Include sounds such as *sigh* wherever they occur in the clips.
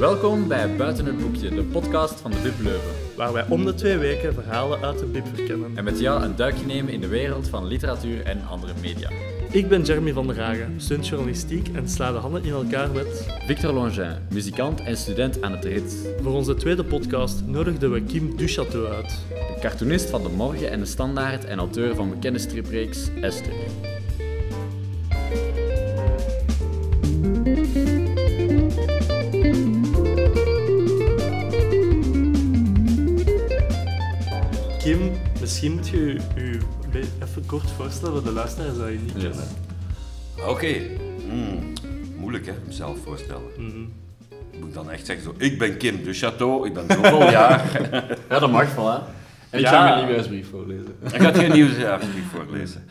Welkom bij Buiten het Boekje, de podcast van de Bib Leuven. waar wij om de twee weken verhalen uit de bib verkennen. En met jou een duikje nemen in de wereld van literatuur en andere media. Ik ben Jeremy van der Hagen, student journalistiek en sla de handen in elkaar met... Victor Longin, muzikant en student aan het RIT. Voor onze tweede podcast nodigden we Kim Duchateau uit. De cartoonist van De Morgen en De Standaard en auteur van bekende stripreeks Esther. Misschien moet je je je even kort voorstellen voor de luisteraars dat je niet Yes. kennen. Oké, Hmm, moeilijk hè, mezelf voorstellen. Mhm. Moet ik dan echt zeggen zo, ik ben Kim de Chateau, ik ben zoveel *laughs* jaar. Ja, dat mag voilà. En ik Ja. ga mijn nieuwsbrief voorlezen. Ik ga geen nieuwsbrief voorlezen.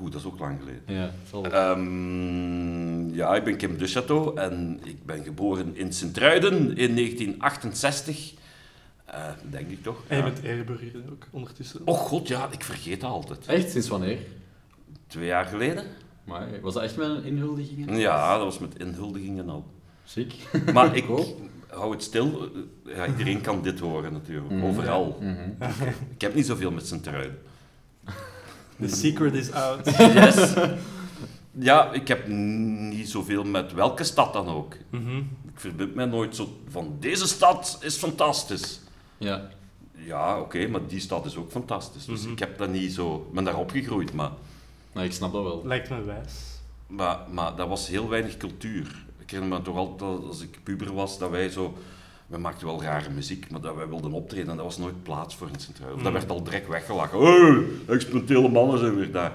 Oeh, dat is ook lang geleden. Ja, zal Ehm, ja, ik ben Kim de Chateau en ik ben geboren in Sint-Truiden in 1968. Eh, denk ik toch? En je Ja. bent ook ondertussen. Oh god, ja, ik vergeet dat altijd. Echt? Sinds wanneer? Twee jaar geleden? Maar was dat echt met een inhuldiging? Ja, dat was met inhuldigingen al. Ziek. Maar ik *laughs* Cool. hou het stil. Ja, iedereen kan dit horen natuurlijk, Mhm. overal. Mhm. Ik heb niet zoveel met Sint-Truiden. The secret is out. *laughs* Yes. Ja, ik heb niet zoveel met welke stad dan ook. Mhm. Ik verbind mij nooit zo van deze stad is fantastisch. Ja. Ja, oké, maar die stad is ook fantastisch. Dus Mhm. ik heb dat niet zo... Ik ben daar opgegroeid, maar, ik snap dat wel. Lijkt me wijs. maar, maar dat was heel weinig cultuur. Ik herinner me toch altijd, als ik puber was, dat wij zo... We maakten wel rare muziek, maar dat wij wilden optreden en dat was nooit plaats voor in Sint-Truiden. Of dat Mhm. werd al direct weggelachen. Hey, experimentele mannen zijn weer daar.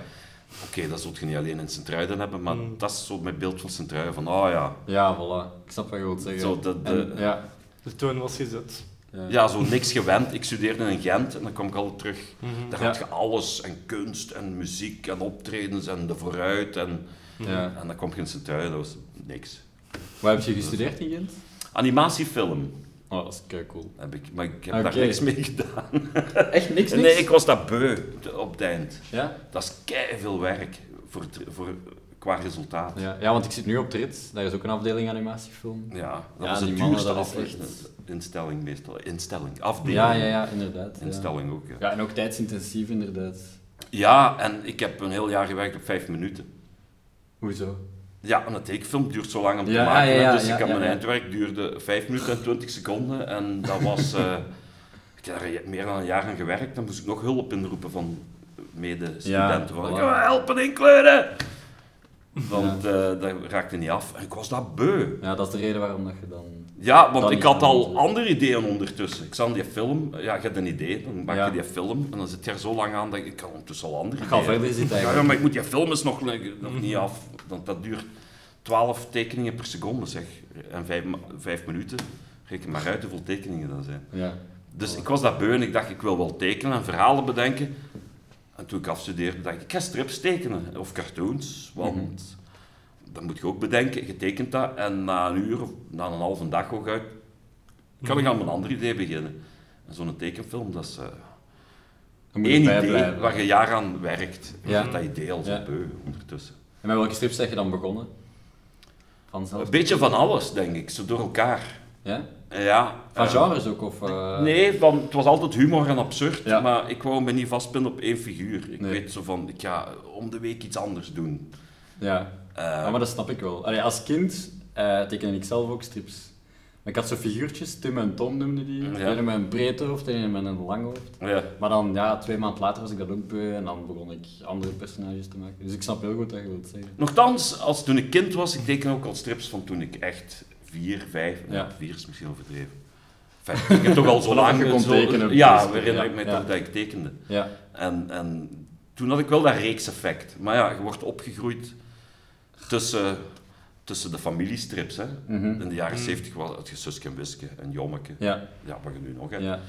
Oké, dat zult je niet alleen in Sint-Truiden hebben, maar Mhm. dat is zo mijn beeld van Sint-Truiden. Van, oh ja, Ja, voilà. Ik snap wat je wilt zeggen. Zo, dat- En- de- ja. De toon was gezet. Ja, zo niks gewend. Ik studeerde in Gent en dan kwam ik altijd terug. Mhm. Daar had je alles, en kunst, en muziek, en optredens, en de vooruit. En, ja. en dan kwam je in dat was niks. Waar heb je gestudeerd in Gent? Animatiefilm Oh, dat is kei cool. heb ik, maar ik heb daar niks mee gedaan. *laughs* Echt niks, niks? Nee, ik was dat beu op het eind. Ja? Dat is kei veel werk voor, voor, qua resultaat. Ja, ja, want ik zit nu op Trit. Daar is ook een afdeling animatiefilm. Ja, dat Ja, was de mannen, duurste afdeling. echt- Instelling meestal. Instelling, afdeling. Ja, ja, ja, inderdaad. ja. Instelling ook, ja. Ja, en ook tijdsintensief, inderdaad. Ja, en ik heb een heel jaar gewerkt op vijf minuten. Hoezo? Ja, een tekenfilm duurt zo lang om te Ja, maken. ja, dus ik heb ja, mijn eindwerk duurde 5 minuten en 20 seconden. En dat was... eh, *laughs* ik heb daar meer dan een jaar aan gewerkt. Dan moest ik nog hulp inroepen van medestudenten. Ja, voilà. helpen inkleuren! Want eh, dat raakte niet af. En ik was dat beu. Ja, dat is de reden waarom dat je dan... Ja, want ik had al andere ideeën ondertussen. Ik zag die film, ja, je hebt een idee, dan maak je Ja. die film en dan zit je er zo lang aan dat ik, ik kan ondertussen al andere Ik ga verder zitten Ja, maar ik moet die film eens nog, nog niet af, want dat duurt 12 tekeningen per seconde zeg. En 5, vijf minuten, reken maar uit hoeveel tekeningen dat zijn. Ja. Dus ik was dat beu en ik dacht, ik wil wel tekenen en verhalen bedenken. En toen ik afstudeerde, dacht ik, ik ga strips tekenen, of cartoons, want dan moet je ook bedenken, je tekent dat en na een uur of na een halve dag hooguit, kan ik aan mijn ander idee beginnen. En zo'n tekenfilm, dat is je één idee blijven. waar je jaar aan werkt. Je Ja. dat idee al zo Ja. beu ondertussen. En met welke strips zeg je dan begonnen? Vanzelf? Een beetje van alles, denk ik, zo door elkaar. Ja? Ja. Van eh, genres ook, of... eh, Nee, van, het was altijd humor en absurd, Ja. maar ik wou me niet vastpinnen op één figuur. Ik Nee. weet zo van, ik ga om de week iets anders doen. Ja. Eh, ja, maar dat snap ik wel. Allee, als kind eh tekende ik zelf ook strips. Maar ik had zo figuurtjes, Tim en Tom noemde die. Ja. De ene met een breed hoofd, de ene met een lang hoofd. ja. Maar dan, ja, twee maanden later was ik dat ook beu en dan begon ik andere personages te maken. Dus ik snap heel goed wat je wilt zeggen. Nochtans, als toen ik kind was, ik teken ook al strips van toen ik echt vier, vijf, Ja. vier is misschien overdreven. Enfin, ik heb toch al zo *laughs* lang... kon tekenen, Ja, herinner ja, ik me toch dat ik tekende. Ja. En, en toen had ik wel dat reekseffect. Maar ja, je wordt opgegroeid tussen, tussen de familiestrips. Hè. Mhm. In de jaren zeventig was had je Suske en Wiske en Jommeke. Ja. Ja, wat je nu nog hebt. Ja.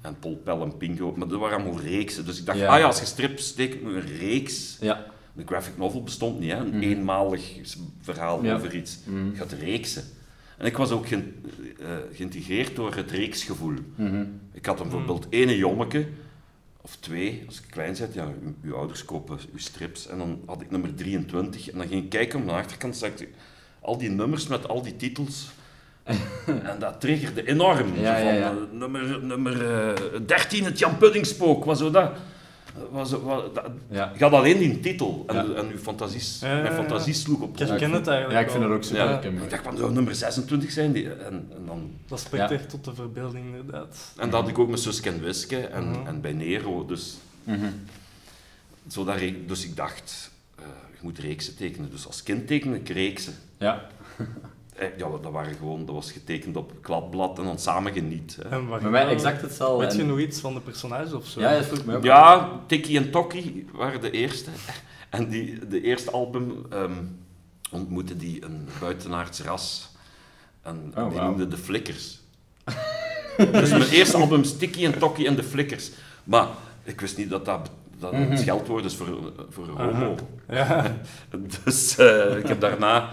En Polpel en Pingo. Maar dat waren allemaal reeksen. Dus ik dacht, Ja. ah ja, als je strips tekent met een reeks... Ja. De graphic novel bestond niet, hè. Een Mhm. eenmalig verhaal Ja. over iets. Mhm. Je gaat reeksen. En ik was ook ge- eh, geïntegreerd door het reeksgevoel. Mhm. Ik had een bijvoorbeeld ene jommeke, of twee, als ik klein zet, ja, uw, uw ouders kopen uw strips. En dan had ik nummer 23 en dan ging ik kijken op de achterkant, zag ik al die nummers met al die titels. *laughs* En dat triggerde enorm. Ja, Zo ja, van, ja. eh, nummer, nummer eh, 13, het Jan Puddingspook, was zo dat. Was, was, dat Ja. je had alleen die titel en, Ja. en uw fantasies, Ja, mijn ja. fantasie sloeg op. Ik Ja, ik ken het eigenlijk Ja, ik vind het ook super. Ik dacht, wat zou nummer 26 zijn? Die, en, en, dan, Dat spreekt Ja. echt tot de verbeelding, inderdaad. en dat had ik ook met Suske en Wiske en, Mhm. en bij Nero. Dus, zo dat re- dus ik dacht, eh, je moet reeksen tekenen. Dus als kind tekende ik reeksen. Ja. *laughs* Eh, Ja, dat, waren gewoon, dat was getekend op kladblad en dan samen geniet. Hè. En mij exact hetzelfde. Weet je En- nog iets van de personages of zo? Ja, dat vroeg mij ook. Ja, Tikkie en Tokkie waren de eerste. *laughs* En die, de eerste album ehm ontmoette die een buitenaards ras. En Oh, die noemde de Flikkers. *laughs* dus mijn eerste album is Tikkie en Tokkie en de Flikkers. Maar ik wist niet dat dat, dat Mhm. het scheldwoord is voor, voor Aha. homo. Ja. *laughs* Dus eh, ik heb daarna,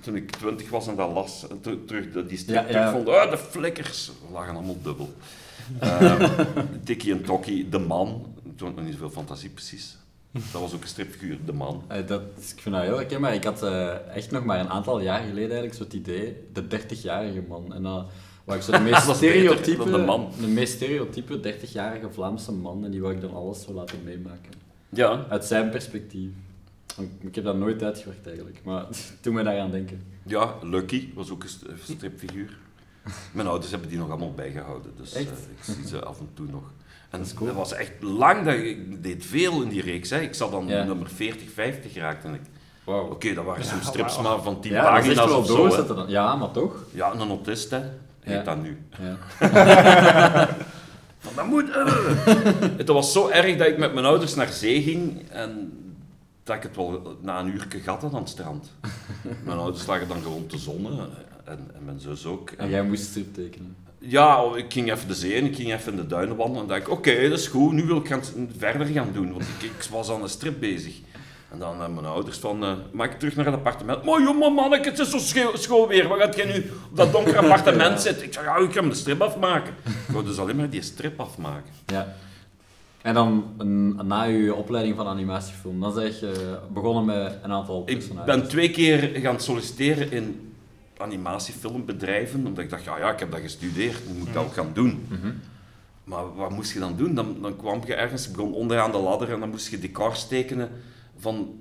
toen ik twintig was en dat las, en ter- terug de- die strip Ja, ja. terugvond, ah, de flikkers, we lagen allemaal dubbel. *laughs* Tikkie en Tokkie, de man, toen had nog niet zoveel fantasie precies. Dat was ook een stripfiguur, de man. Eh, dat, ik vind dat heel herkenbaar. Ik had eh, echt nog maar een aantal jaar geleden eigenlijk zo het idee, de 30-jarige man. En dan was ik zo de *laughs* meest stereotype, de man. de meest stereotype 30-jarige Vlaamse man. En die wou ik dan alles zo laten meemaken. Ja. Uit zijn perspectief. Ik heb dat nooit uitgewerkt eigenlijk, maar *laughs* toen me daaraan denken. Ja, Lucky was ook een st- een stripfiguur. Mijn ouders hebben die nog allemaal bijgehouden, dus eh, ik zie ze af en toe nog. En Dat is cool. dat was echt lang, dat, ik deed veel in die reeks. Hè. Ik zat dan Ja. nummer 40, 50 geraakt en ik... Wauw. Oké, dat waren soms strips maar van 10 Ja, dat is echt pagina's wel of zo. dan. Ja, maar toch? Ja, een autist, hè. Heet dat nu. Ja. *laughs* Van, dat moet... eh. *laughs* het was zo erg dat ik met mijn ouders naar zee ging en dat ik het wel na een uur had aan het strand. *laughs* mijn ouders lagen dan gewoon te zonnen en, en mijn zus ook. En jij moest strip tekenen. Ja, ik ging even de zee en ik ging even in de duinen wandelen en dacht ik, oké, dat is goed, nu wil ik gaan, verder gaan doen, want ik, ik was aan een strip bezig. En dan uh, mijn ouders van, uh, mag ik terug naar het appartement? Maar jongen manneke, het is zo scho- schoon weer, waar gaat jij nu op dat donkere *laughs* appartement zitten? Ik zeg, ja, ik ga hem de strip afmaken. Ik wou dus alleen maar die strip afmaken. Ja. En dan een- na je opleiding van animatiefilm, dan zeg je begonnen met een aantal Ik personages. ben twee keer gaan solliciteren in animatiefilmbedrijven, omdat ik dacht, ja, ja, ik heb dat gestudeerd, dat moet ik ook gaan doen. Mhm. Maar wat moest je dan doen? Dan, dan kwam je ergens, begon onderaan de ladder en dan moest je decors tekenen van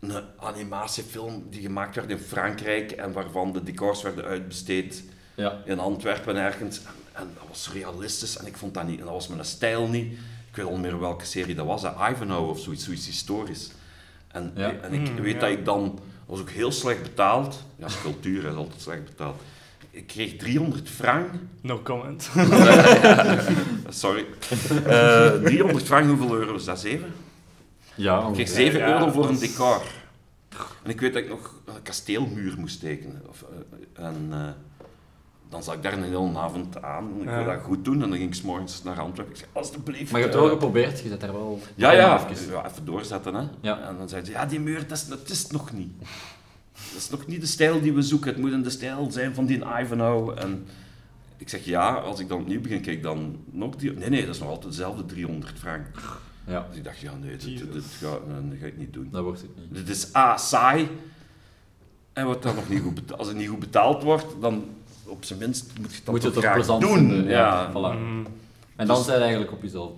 een animatiefilm die gemaakt werd in Frankrijk en waarvan de decors werden uitbesteed Ja. in Antwerpen ergens. En, en dat was realistisch en ik vond dat niet, en dat was mijn stijl niet. Ik weet al meer welke serie dat was, hè. Ivanhoe of zoiets, zoiets historisch. En, Ja. en ik Mm, weet ja. dat ik dan, dat was ook heel slecht betaald. Ja, sculptuur is altijd slecht betaald. Ik kreeg 300 frank No comment. *laughs* Sorry. Eh 300 frank, hoeveel euro is dat? 7? Ja, Ik kreeg ongeveer. 7 ja, euro voor een decor. En ik weet dat ik nog een kasteelmuur moest tekenen. Of, eh, en eh, dan zat ik daar een hele avond aan. Ik Ja. wilde dat goed doen. En dan ging ik s'morgens naar Antwerpen. Ik zei, alsjeblieft. Maar je hebt eh, het wel geprobeerd, je zet daar wel... ja, ja, Even. ja, even doorzetten. Hè. Ja. En dan zei ze, ja, die muur, dat is, dat is het nog niet. Dat is nog niet de stijl die we zoeken. Het moet in de stijl zijn van die Ivanhoe. En ik zeg, ja, als ik dan opnieuw begin, kijk dan nog die... Nee, nee, dat is nog altijd dezelfde 300 frank. Ja, Dus ik dacht, ja, nee, dit, Jezus. dit, dit ga, dat ga ik niet doen. dat wordt het niet. Dit is A, saai. En wat dan nog niet goed betaald, als het niet goed betaald wordt, dan op zijn minst moet je Moet je toch graag plezant doen. ja. Voilà. Mm. En dan Dus- zijn eigenlijk op jezelf.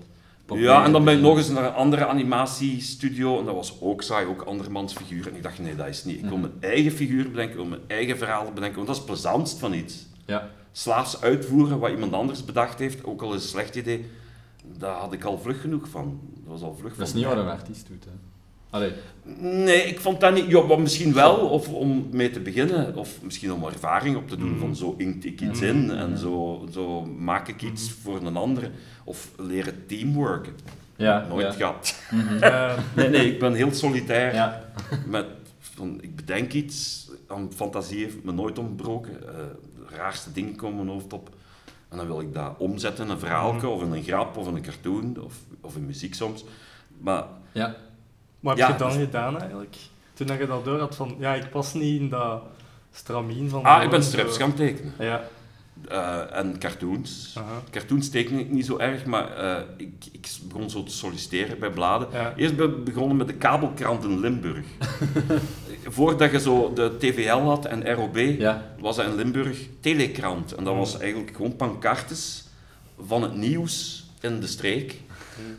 Ja, en dan ben ik nog eens naar een andere animatiestudio en dat was ook saai, ook andermans figuur. En ik dacht, nee, dat is niet. Ik wil mijn eigen figuur bedenken, ik wil mijn eigen verhalen bedenken, want dat is het plezantst van iets. Ja, Slaafs uitvoeren wat iemand anders bedacht heeft, ook al is het een slecht idee, daar had ik al vlug genoeg van. Dat was al vlug dat is niet wat een artiest doet. Hè. Allee, Nee, ik vond dat niet. Ja, misschien wel, of om mee te beginnen, of misschien om ervaring op te doen Mhm. van zo inkt ik iets Mhm. in en zo, zo maak ik iets voor een ander. Of leren teamworken. ja. Nooit ja. gehad. Mhm. *laughs* Eh, Nee, nee, ik ben heel solitair. Ja, Met, van, ik bedenk iets, aan fantasie heeft me nooit ontbroken. Eh, de raarste dingen komen in mijn hoofd op. En dan wil ik dat omzetten in een verhaaltje, Mhm. of in een grap, of in een cartoon, of, of in muziek soms. Maar ja. Wat heb Ja, je dan dus- gedaan eigenlijk? Toen dat je dat door had van, ja, ik pas niet in dat stramien van... ah, ik ben zo- strips gaan tekenen. Ja. Eh, en cartoons. Cartoons teken ik niet zo erg, maar eh, ik, ik begon zo te solliciteren bij bladen. Ja. Eerst ben ik begonnen met de kabelkrant in Limburg. *laughs* voordat je zo de TVL had en ROB, Ja. was dat in Limburg Telekrant. En dat was eigenlijk gewoon pancartes van het nieuws in de streek.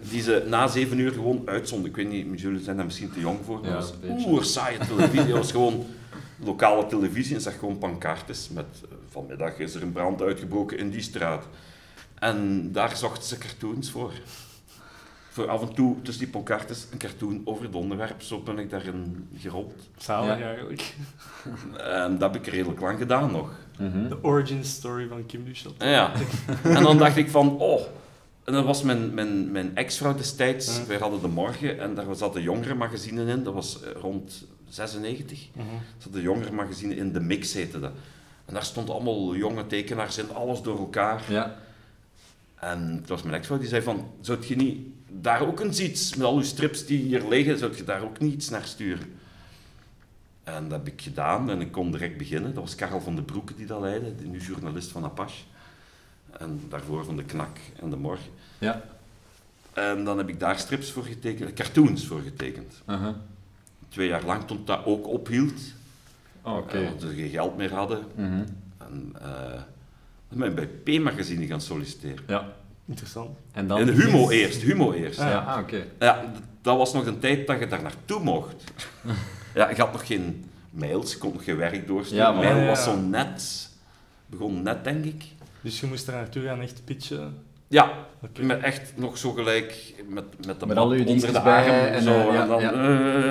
Die ze na zeven uur gewoon uitzonden. Ik weet niet, jullie zijn daar misschien te jong voor. Ja, dat was oer saaie televisie. Dat was gewoon lokale televisie en zag gewoon pancartes met eh, vanmiddag is er een brand uitgebroken in die straat. En daar zochten ze cartoons voor. Voor af en toe tussen die pancartes een cartoon over het onderwerp. Zo ben ik daarin gerold. Zalig Ja. eigenlijk. En dat heb ik redelijk lang gedaan nog. Mhm. De origin story van Kim Duchat. Ja. En dan dacht ik van, oh. En dat was mijn, mijn, mijn ex-vrouw destijds. Ja. Wij hadden de morgen en daar zaten jongere magazine in. Dat was eh, rond 96. Mhm. Er zaten jongere magazine in, de mix heette dat. En daar stonden allemaal jonge tekenaars in, alles door elkaar. Ja. En het was mijn ex-vrouw die zei van, zou je niet daar ook eens iets, met al uw strips die hier liggen, zou je daar ook niet iets naar sturen? En dat heb ik gedaan en ik kon direct beginnen. Dat was Karel van den Broeke die dat leidde, nu journalist van Apache. En daarvoor van de Knak en de Morgen. Ja. En dan heb ik daar strips voor getekend, cartoons voor getekend. Uh-huh. Twee jaar lang tot dat ook ophield, Oh, Oké. eh, want ze geen geld meer hadden. Mhm. En eh, dan ben ik bij P-magazine gaan solliciteren. Ja. Interessant. En dan... In de Humo eerst, Humo eerst. Ja, ah, oké. Ja, dat was nog een tijd dat je daar naartoe mocht. *laughs* ja, je had nog geen mails, je kon nog geen werk doorsturen. Ja, maar- Mail Ja, was zo net, begon net denk ik. Dus je moest er naartoe gaan echt pitchen. Ja, met echt nog zo gelijk, met, met de Met map al uw onder de arm. en, zo, eh, ja, en dan, ja.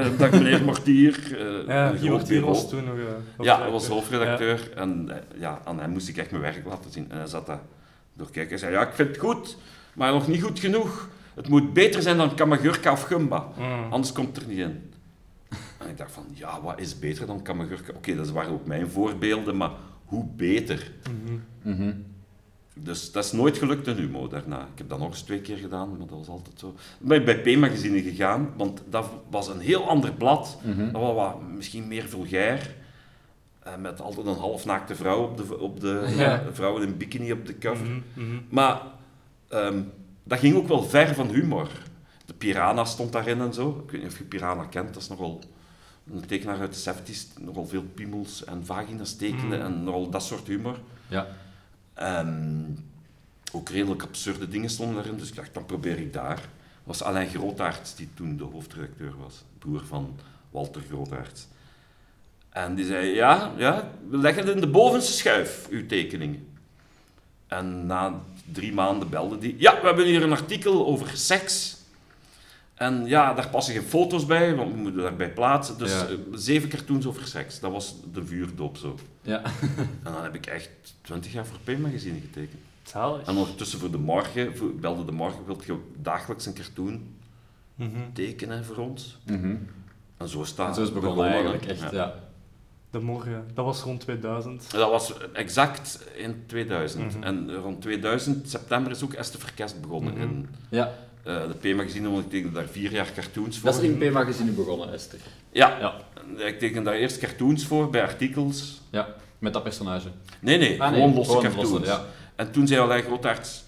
eh, dag meneer Mortier. eh, Ja, hier bureau. was toen nog... eh, Ja, hij was hoofdredacteur. En eh, ja, aan hem moest ik echt mijn werk laten zien. En hij zat daar doorkijken. Hij zei, ja, ik vind het goed, maar nog niet goed genoeg. Het moet beter zijn dan Kamagurka of Gumba. Mm. Anders komt het er niet in. *laughs* En ik dacht van, ja, wat is beter dan Kamagurka? Oké, dat waren ook mijn voorbeelden, maar hoe beter? Mhm. Dus dat is nooit gelukt in Humo daarna. Ik heb dat nog eens twee keer gedaan, maar dat was altijd zo. Dan ben ik bij P-magazine gegaan, want dat was een heel ander blad. Mhm. Dat was wat, misschien meer vulgair. eh, met altijd een halfnaakte vrouw op de, op de *laughs* Ja. vrouw in een bikini op de cover. Mhm, mhm. Maar ehm, dat ging ook wel ver van humor. De Piranha stond daarin en zo. Ik weet niet of je Piranha kent, dat is nogal een tekenaar uit de 70s. Nogal veel piemels en vagina's tekenen Mm. en nogal dat soort humor. Ja. En ook redelijk absurde dingen stonden daarin, dus ik dacht, dan probeer ik daar. Was Alain Grootaerts, die toen de hoofdredacteur was, broer van Walter Grootaerts. En die zei, ja, ja, we leggen het in de bovenste schuif, uw tekeningen. En na drie maanden belde die, ja, we hebben hier een artikel over seks. En ja, daar passen geen foto's bij, want we moeten daarbij plaatsen. Dus Ja. eh, zeven cartoons over seks, dat was de vuurdoop zo. Ja. *laughs* En dan heb ik echt twintig jaar voor P-magazine getekend. Zalig. En ondertussen voor de morgen, voor, belde de morgen, wilt je dagelijks een cartoon Mhm. tekenen voor ons? En zo staat En zo is het begonnen eigenlijk, echt, Ja. ja. De morgen, dat was rond 2000. Dat was exact in 2000. Mhm. En rond 2000, september, is ook Esther Verkest begonnen Mhm. in Ja, eh, de P-magazine, want ik tekende daar vier jaar cartoons voor. dat is in P-magazine begonnen, Esther. Ja, Ja. Ik tekende daar eerst cartoons voor, bij artikels. Ja, met dat personage. Nee, nee, Ah, nee, gewoon losse gewoon cartoons. losse, ja. En toen zei Alain Grootaerts,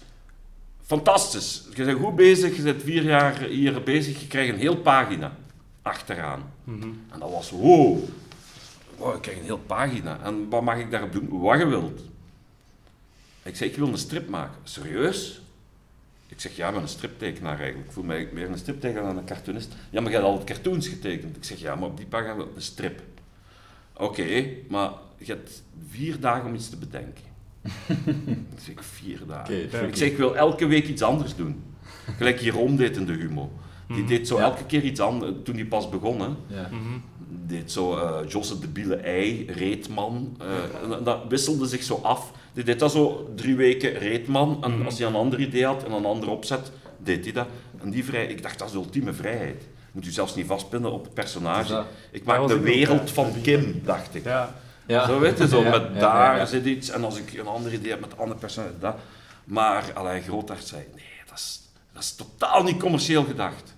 fantastisch, je bent goed bezig, je bent vier jaar hier bezig, je krijgt een heel pagina achteraan. Mhm. En dat was, wow, wow, ik krijg een heel pagina. En wat mag ik daarop doen? Wat je wilt. Ik zei, ik wil een strip maken. Serieus? Ik zeg, ja, ik ben een striptekenaar eigenlijk. Ik voel mij meer een striptekenaar dan een cartoonist. Ja, maar je hebt altijd cartoons getekend. Ik zeg, ja, maar op die pagina wil ik een strip. Oké, maar je hebt vier dagen om iets te bedenken. *laughs* ik zeg, vier dagen. Ik zeg, ik wil elke week iets anders doen. Gelijk Jeroen deed in de Humo. Die Mhm. deed zo Ja. elke keer iets anders, toen hij pas begon. Hè Ja. Mhm. deed zo eh Josse de Biele Ei, Reetman. eh, en dat wisselde zich zo af. Die deed dat zo drie weken Reetman. En Mhm. als hij een ander idee had en een ander opzet, deed hij dat. En die vrij, ik dacht, dat is de ultieme vrijheid. Moet u zelfs niet vastpinnen op het personage. Dus dat- Ik maak de wereld ja. van Kim, dacht ik. Ja. Ja. Zo weet je, zo met ja, daar ja, ja. zit iets. En als ik een ander idee heb met een ander personage, dat. Maar Alain Grootaert zei, nee, dat is, dat is totaal niet commercieel gedacht.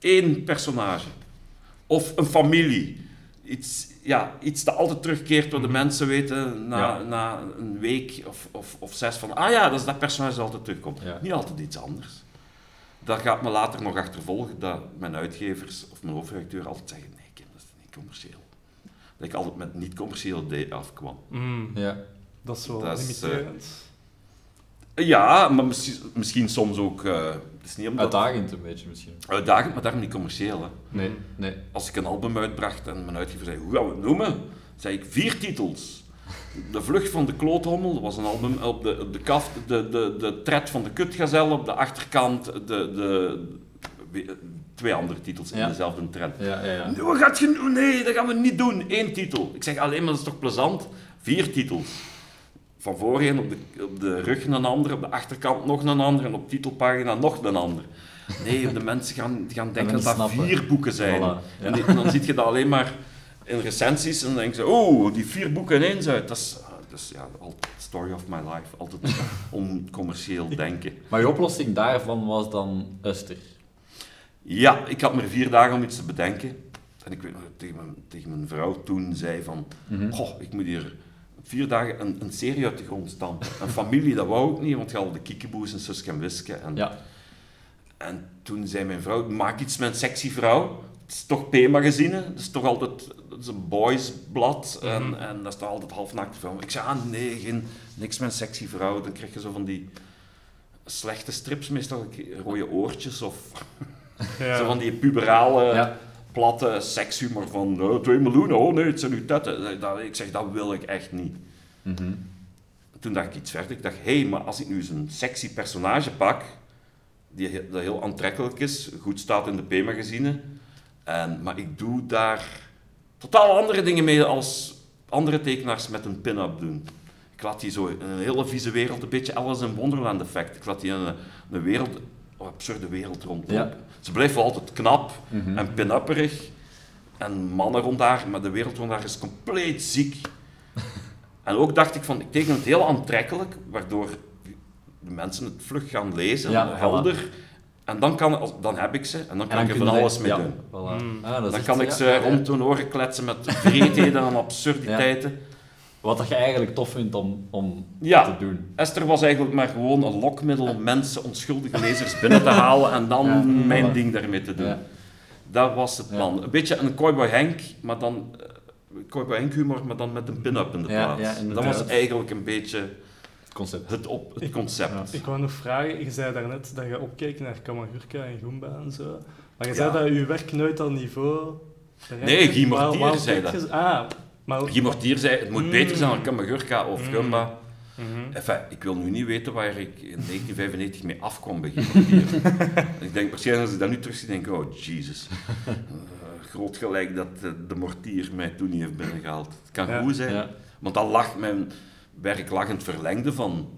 Eén personage. Of een familie. Iets, ja, iets dat altijd terugkeert, waar de mensen weten na, Ja. na een week of, of, of zes van, ah ja, dat is dat personage dat altijd terugkomt. Ja. Niet altijd iets anders. Dat gaat me later nog achtervolgen, dat mijn uitgevers of mijn hoofdredacteur altijd zeggen, nee Kim, dat is niet commercieel. dat ik altijd met niet-commerciële D afkwam. Mm, Ja. dat is wel Dat is, limiterend. Ja, maar misschien, misschien soms ook... eh, het is niet omdat... Uitdagend een beetje misschien. Uitdagend, maar daarom niet commercieel. Hè. Nee, nee. Als ik een album uitbracht en mijn uitgever zei, hoe gaan we het noemen? zei ik, vier titels. De Vlucht van de Kloothommel, dat was een album op de, op de kaft, de, de, de Tred van de Kutgazelle, op de achterkant de, de, we- twee andere titels in Ja. dezelfde trend. Ja, ja, ja. Nee, gaat je? Nee, dat gaan we niet doen. Eén titel. Ik zeg alleen maar, dat is toch plezant? Vier titels. Van voorheen op de, op de rug een ander, op de achterkant nog een ander en op titelpagina nog een ander. Nee, de mensen gaan, gaan denken dat dat vier boeken zijn. Voilà. En, die- en dan zie je dat alleen maar in recensies en dan denken ze, oh, die vier boeken ineens uit. Dat is, dat is ja, altijd story of my life. Altijd *laughs* oncommercieel denken. Maar je oplossing daarvan was dan Uster. Ja, ik had maar vier dagen om iets te bedenken. En ik weet nog dat tegen mijn, tegen mijn vrouw toen zei van... Mhm. Goh, ik moet hier vier dagen een, een serie uit de grond stampen. Een familie, dat wou ik niet, want je had de kiekeboes en Suske en Wiske. En, Ja. en toen zei mijn vrouw, maak iets met een sexy vrouw. Het is toch P-magazine, het is toch altijd het is een boysblad. Mhm. en, en dat is toch altijd halfnaakte vrouw. Ik zei, ah nee, geen, niks met een sexy vrouw. Dan krijg je zo van die slechte strips, meestal rode oortjes of Ja. *laughs* zo van die puberale, Ja. Platte sekshumor van eh, twee miljoen, oh nee, het zijn uw tetten. Dat, ik zeg, dat wil ik echt niet. Mhm. Toen dacht ik iets verder. Ik dacht, hé, hey, maar als ik nu zo'n sexy personage pak, die he- dat heel aantrekkelijk is, goed staat in de P-magazine, en, maar ik doe daar totaal andere dingen mee als andere tekenaars met een pin-up doen. Ik laat die zo in een hele vieze wereld, een beetje Alice in Wonderland effect. Ik laat die een, een wereld, een absurde wereld rondlopen. Ja. Ze blijven wel altijd knap Mhm. en pin-upperig. En mannen rond daar, maar de wereld rond daar is compleet ziek. *laughs* en ook dacht ik van, ik teken het heel aantrekkelijk, waardoor de mensen het vlug gaan lezen, Ja, voilà. helder. En dan, kan, dan heb ik ze en dan kan ik er van je- alles mee ja, doen. Voilà. Mm. Ah, Dan kan ik ze ja, rond hun oren kletsen met vreedheden en absurditeiten. Wat dat je eigenlijk tof vindt om, om Ja. te doen. Esther was eigenlijk maar gewoon een lokmiddel om mensen, onschuldige lezers, binnen te halen en dan Ja, mijn voilà. ding daarmee te doen. Ja. Dat was het Ja. plan. Een beetje een Cowboy Henk, maar dan... eh, Cowboy Henk humor, maar dan met een pin-up in de plaats. ja, dat was eigenlijk een beetje Het concept. het, op, het concept. Ik wou nog vragen, je zei daarnet dat je opkeek naar Kamagurka en Goomba en zo. Maar je Ja. zei dat je werk nooit dat niveau Nee. Guy Mortier zei dat. Ah, maar... Guy Mortier zei, het moet Mm. beter zijn dan Kamagurka of Mm. Gumba. Mhm. Enfin, ik wil nu niet weten waar ik in 1995 mee afkwam bij *laughs* ik denk waarschijnlijk als ik dat nu terug zie, denk ik, oh Jesus. Eh, groot gelijk dat eh, de Mortier mij toen niet heeft binnengehaald. Het kan Ja. goed zijn, Ja. want dat lag, mijn werk lag in het verlengde van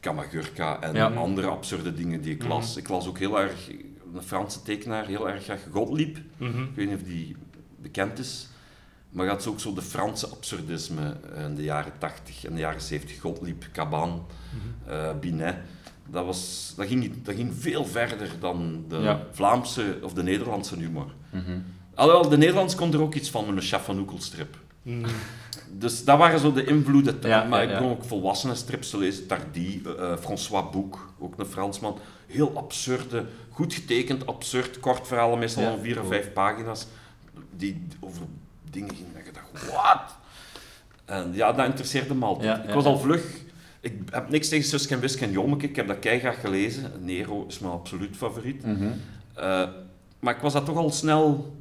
Kamagurka en Ja. andere absurde dingen die ik las. Mhm. Ik las ook heel erg, een Franse tekenaar, heel erg graag Gottlieb. Mhm. Ik weet niet of die bekend is. Maar dat is ook zo de Franse absurdisme eh, in de jaren 80 en de jaren 70. Gottlieb, Caban, Mhm. eh, Binet. Dat, was, dat, ging, dat ging veel verder dan de Ja. Vlaamse of de Nederlandse humor. Mhm. Alhoewel, de Nederlands kon er ook iets van met een Chef van Oekelstrip. Mhm. Dus dat waren zo de invloeden. Ja, maar ja, ik begon ook volwassenen strips te lezen. Tardy, eh, François Boek, ook een Fransman. Heel absurde, goed getekend, absurd, kort verhalen, meestal van vier of vijf pagina's. Die over dingen gingen dat je dacht, wat? En ja, dat interesseerde me altijd. Ja, ik was al vlug. Ik heb niks tegen Suske en Wiske en Jommeke. Ik heb dat keihard gelezen. Nero is mijn absoluut favoriet. Mhm. Eh, maar ik was dat toch al snel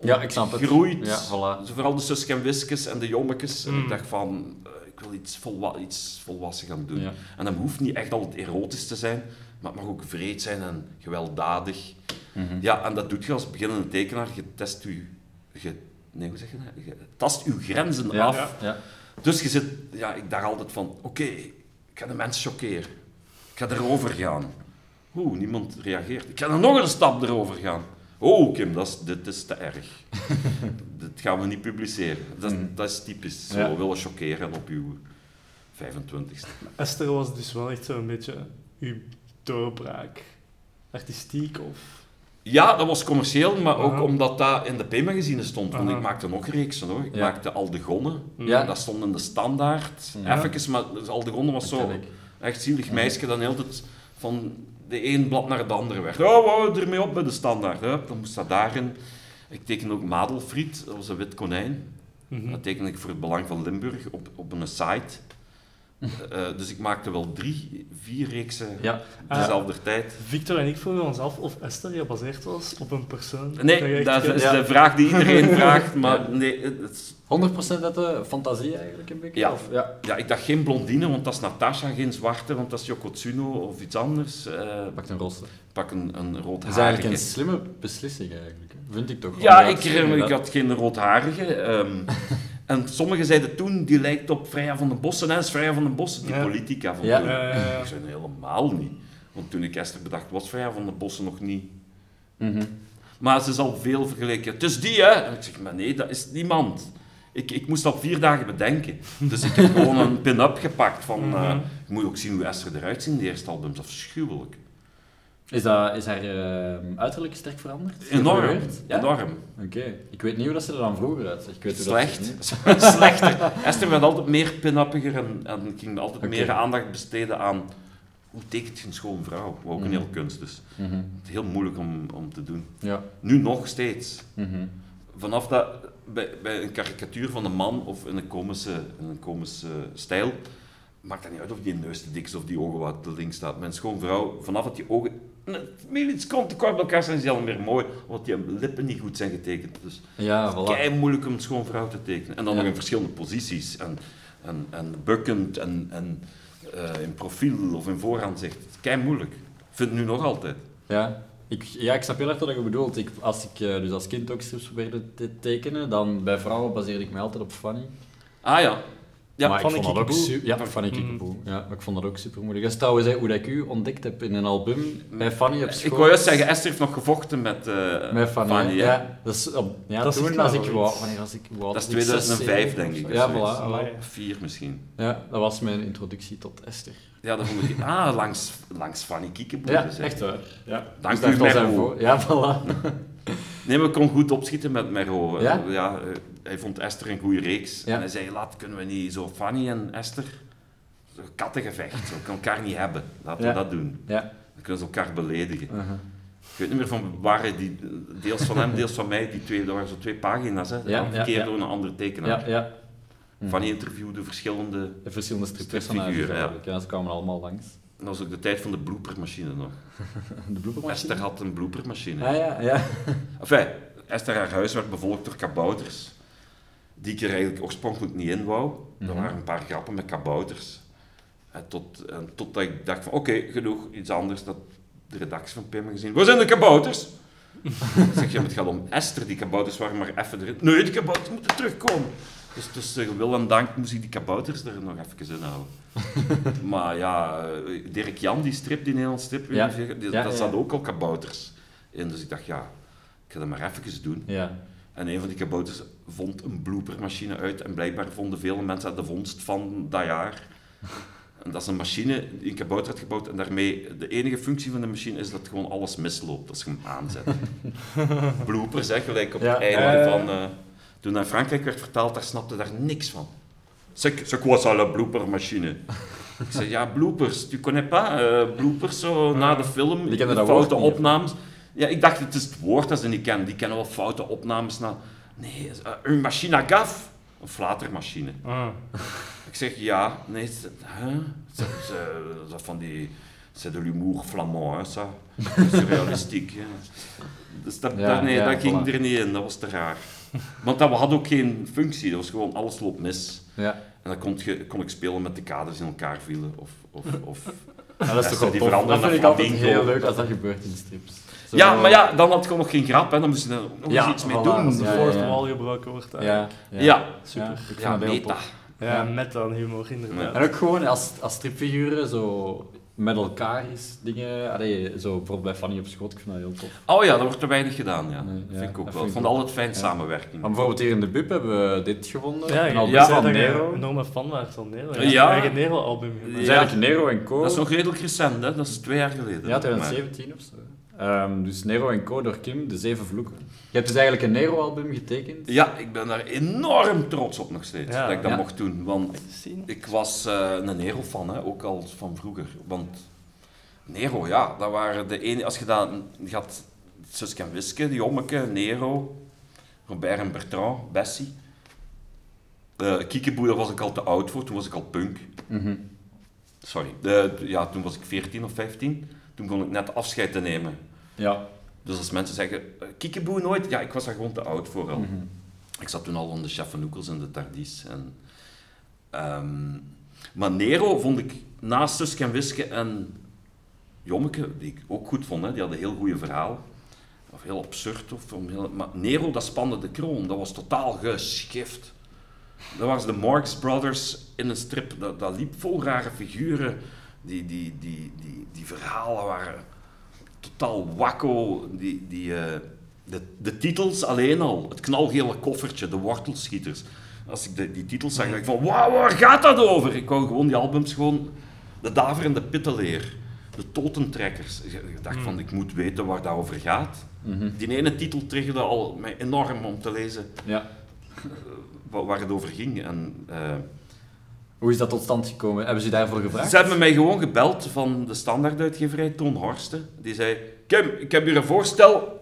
Ja, ik snap het. gegroeid. Ja, voilà. Zo Vooral de Suske en Wiskes en de Jommekes. En Mm. ik dacht van, eh, ik wil iets, volwa iets volwassen gaan doen. Ja. En dat hoeft niet echt altijd erotisch te zijn, maar het mag ook vreed zijn en gewelddadig. Mhm. Ja, en dat doet je als beginnende tekenaar. Je test je, je, nee, hoe zeg je dat? Je tast je grenzen Ja. af. Ja. Ja. Dus je zit, ja, ik dacht altijd van, oké, ik ga de mensen choqueren. Ik ga erover gaan. Oeh, niemand reageert. Ik ga er nog een stap erover gaan. Oh, Kim, dat is, dit is te erg. *laughs* dit gaan we niet publiceren. Dat, is- Mm. dat is typisch. Zo Ja. willen choqueren op uw 25ste. Esther was dus wel echt zo'n beetje uw doorbraak. Artistiek of... Ja, dat was commercieel, maar ook Aha. omdat dat in de P-magazine stond. Want Aha. ik maakte nog reeksen hoor. Ik Ja. maakte Aldegonne. Ja. Dat stond in de standaard. Ja. Even, maar dus Aldegonne was zo echt zielig meisje dat heel het van de een blad naar het andere werd. Oh, wou ermee op bij de standaard. Hup, dan moest dat daarin. Ik teken ook Madelfried, dat was een wit konijn. Mhm. Dat teken ik voor het Belang van Limburg op, op een site. Eh, eh, dus ik maakte wel drie, vier reeksen Ja. dezelfde tijd. Victor en ik vroegen ons af of Esther gebaseerd was op een persoon. Nee, dat is Ja. de vraag die iedereen *laughs* vraagt, maar Ja. nee, het is- 100% uit de fantasie eigenlijk een beetje? Ja. Of, ja. ja, ik dacht geen blondine, want dat is Natasha, geen zwarte, want dat is Yoko Tsuno of iets anders. Eh, Pak een rosse. pak een, een rood Dat is eigenlijk een slimme beslissing eigenlijk. Vind ik toch? Ja, ik, ik dat- had geen roodharige. ehm, *laughs* en sommigen zeiden toen, die lijkt op Freya van den Bossen. Is Freya van den Bossen, die Ja. politica van Ja. toen. Ja, ja, ja. Ik zei helemaal niet. Want toen ik Esther bedacht, was Freya van den Bossen nog niet. Mhm. Maar ze is al veel vergeleken. Het is die, hè? En ik zeg, maar nee, dat is niemand. Ik, ik moest dat vier dagen bedenken. Dus ik heb gewoon een pin-up gepakt van... eh, Mhm. je moet ook zien hoe Esther eruit ziet in de eerste albums. Afschuwelijk. Is, dat, is haar eh, uiterlijk sterk veranderd? Enorm. Ja? Enorm. Oké. Ik weet niet hoe dat ze er dan vroeger uitzag. Ik weet hoe dat Slecht. *laughs* Slechter. Esther werd altijd meer pin-uppiger en, en ging altijd meer aandacht besteden aan hoe tekent je een schoon vrouw. Wat ook een Mhm. heel kunst is. Mhm. Het is heel moeilijk om, om te doen. Ja. Nu nog steeds. Mhm. Vanaf dat, bij, bij een karikatuur van een man of in een komische, in een komische stijl, maakt dat niet uit of die neus te dik is of die ogen wat te links staat. Mijn schoon vrouw, vanaf dat die ogen een milliseconde te kort bij elkaar zijn, is al meer mooi, omdat die lippen niet goed zijn getekend. Dus Ja, voilà. kei moeilijk om een schoon vrouw te tekenen. En dan Ja. nog in verschillende posities. En, en, en bukkend en, en eh, in profiel of in vooraanzicht. Kei moeilijk. Ik vind het nu nog altijd. Ja. Ik, ja, ik snap heel erg wat je bedoelt. Ik, als ik eh, dus als kind ook strips probeerde te tekenen, dan bij vrouwen baseerde ik mij altijd op Fanny. Ah ja. Ja, maar Fanny ik vond dat ook Kiekeboe. su- Ja, Fanny. Kiekeboe. Ja, maar ik vond dat ook super moeilijk. Dat is trouwens hoe dat ik u ontdekt heb in een album bij Fanny op school. Ik wou juist zeggen, Esther heeft nog gevochten met, eh Met Fanny, hè. hè. ja. Dat is, op, ja, Dat toen wel ik, wou, wanneer was ik, wou, Dat is ik zes, 2005 zeven denk ik. Ja, voilà. Vier misschien. Ja, dat was mijn introductie tot Esther. Ja, dat vond ik... *laughs* Ah, langs, langs Fanny Kiekeboe. Ja, dus, echt waar. Ja. Dank Dus u, voor- Ja, voilà. *laughs* Nee, maar ik kon goed opschieten met Merro. Eh, Ja? ja eh, hij vond Esther een goede reeks. Ja. En hij zei, laat, kunnen we niet zo Fanny en Esther... Zo kattengevecht, zo, kan elkaar niet hebben. Laten we dat doen. Ja. Dan kunnen ze elkaar beledigen. Uh-huh. Ik weet niet meer van waar die, deels van hem, deels van mij, die twee, dat waren zo twee pagina's, hè. Ja, ja. door een andere tekenaar. Ja, ja. Fanny interviewde verschillende... De verschillende Stripfiguren, ja. Ja, ze kwamen allemaal langs. Dat was ook de tijd van de bloopermachine nog. *laughs* De bloepermachine. Esther had een bloopermachine. Ah ja, ja. *laughs* Enfin, Esther, haar huis werd bevolkt door kabouters. Die ik er eigenlijk oorspronkelijk niet in wou. Er Mhm. waren een paar grappen met kabouters. En tot, en totdat ik dacht van, oké, genoeg, iets anders. Dat de redactie van Pim gezien. Waar zijn de kabouters? ik zeg, ja, het gaat om Esther. Die kabouters waren maar even erin. Nee, die kabouters moeten terugkomen. Dus tussen wil en dank moest ik die kabouters er nog even in houden. *laughs* maar ja, eh, Dirk Jan, die strip, die Nederlandse strip, Ja. die, die, Ja, daar ja. zaten ook al kabouters in. Dus ik dacht, ja, ik ga dat maar even doen. Ja. En een van die kabouters vond een bloopermachine uit. En blijkbaar vonden vele mensen de vondst van dat jaar. *laughs* En dat is een machine die een kabouter had gebouwd. En daarmee, de enige functie van de machine is dat gewoon alles misloopt als je hem aanzet. *laughs* Bloopers, hè, gelijk op Ja. het einde Ja. van... eh, toen naar Frankrijk werd vertaald, daar snapte daar niks van. C'est c'est quoi ça, la bloopermachine? Ik zei, ja, bloopers. Tu connais pas? eh, bloopers, zo, na de film. Die kennen de dat foute woord niet, opnames. Ja, ik dacht, het is het woord dat ze niet kennen. Die kennen wel foute opnames. Na... Nee, uh, een machine à gaffe. Een flatermachine. Ah. Ik zeg, ja. Nee, c'est- huh? C'est- c'est- dat van die... C'est de l'humour flamand, hè, ça. Surrealistiek. hè. Dus dat, Ja, dat- nee, ja, dat ging voilà. er niet in. Dat was te raar. Want dat, we hadden ook geen functie. Dat was gewoon, alles loopt mis. Ja. En dan kon, je, kon ik spelen met de kaders in elkaar vielen. Of, of, *laughs* of... Ja, dat is toch die tof. veranderen Dat vind ik altijd heel leuk als dat gebeurt in strips. Zo- Ja, maar ja, dan had ik gewoon nog geen grap. Hè. Dan moest je er nog Ja, iets mee voilà. doen. Als de fourth ja. wall gebroken wordt. Ja, Ja. Super. Ja, ik vind meta. Ja, met dan humor inderdaad. En ook gewoon als, als stripfiguren zo met elkaar is dingen. Allee, zo bijvoorbeeld bij Fanny op schoot, ik vind dat heel tof. Oh ja, dat wordt te weinig gedaan, ja. Nee, dat ja, vind ik ook wel. Ik vond ik altijd fijn Ja. samenwerking. Maar bijvoorbeeld hier in de Bub hebben we dit gevonden. Ja, een je album ja, van Nero. een enorme fan was van Nero. Ja. Ja. Eigen Nero-album Dat gemaakt. is Ja. eigenlijk Nero en Co. Dat is nog redelijk recent, hè? dat is twee jaar geleden. Ja, 2017 of zo. Ehm, dus Nero en Co door Kim, De Zeven Vloeken. Je hebt dus eigenlijk een Nero-album getekend. Ja, ik ben daar enorm trots op nog steeds, Ja. dat ik dat Ja. mocht doen. Want ik was eh, een Nero-fan, hè, ook al van vroeger. Want Nero, ja, dat waren de ene... Als je. Je had Suske en Wiske, die Jommeke, Nero, Robert en Bertrand, Bessie. Eh Kiekeboe, daar was ik al te oud voor, toen was ik al punk. Mhm. Sorry. Ja, toen was ik 14 of 15. Toen kon ik net afscheid te nemen. Ja. Dus als mensen zeggen, eh, Kiekeboe nooit, ja, ik was daar gewoon te oud voor al. Mhm. Ik zat toen al onder de chef van Oekels en de Tardies. En, ehm, maar Nero vond ik naast Suske en Wiske en Jommeke, die ik ook goed vond, hè, die hadden heel goede verhaal. Of heel absurd. Of heel, maar Nero, dat spande de kroon. Dat was totaal geschift. Dat was de Marx Brothers in een strip. Dat, dat liep vol rare figuren. Die, die, die, die, die verhalen waren totaal wakko. Die, die, eh, de, de titels alleen al. Het knalgele koffertje, de wortelschieters. Als ik de, die titels zag, dacht ik van, wauw, waar gaat dat over? Ik wou gewoon die albums gewoon... De daverende pitteleer. De totentrekkers. Ik dacht van, ik moet weten waar dat over gaat. Mhm. Die ene titel triggerde al mij enorm om te lezen Ja. wa- waar het over ging. En, eh, Hoe is dat tot stand gekomen? Hebben ze je daarvoor gevraagd? ze hebben mij gewoon gebeld van de standaarduitgeverij, Toon Horsten. Die zei, Kim, ik heb hier een voorstel.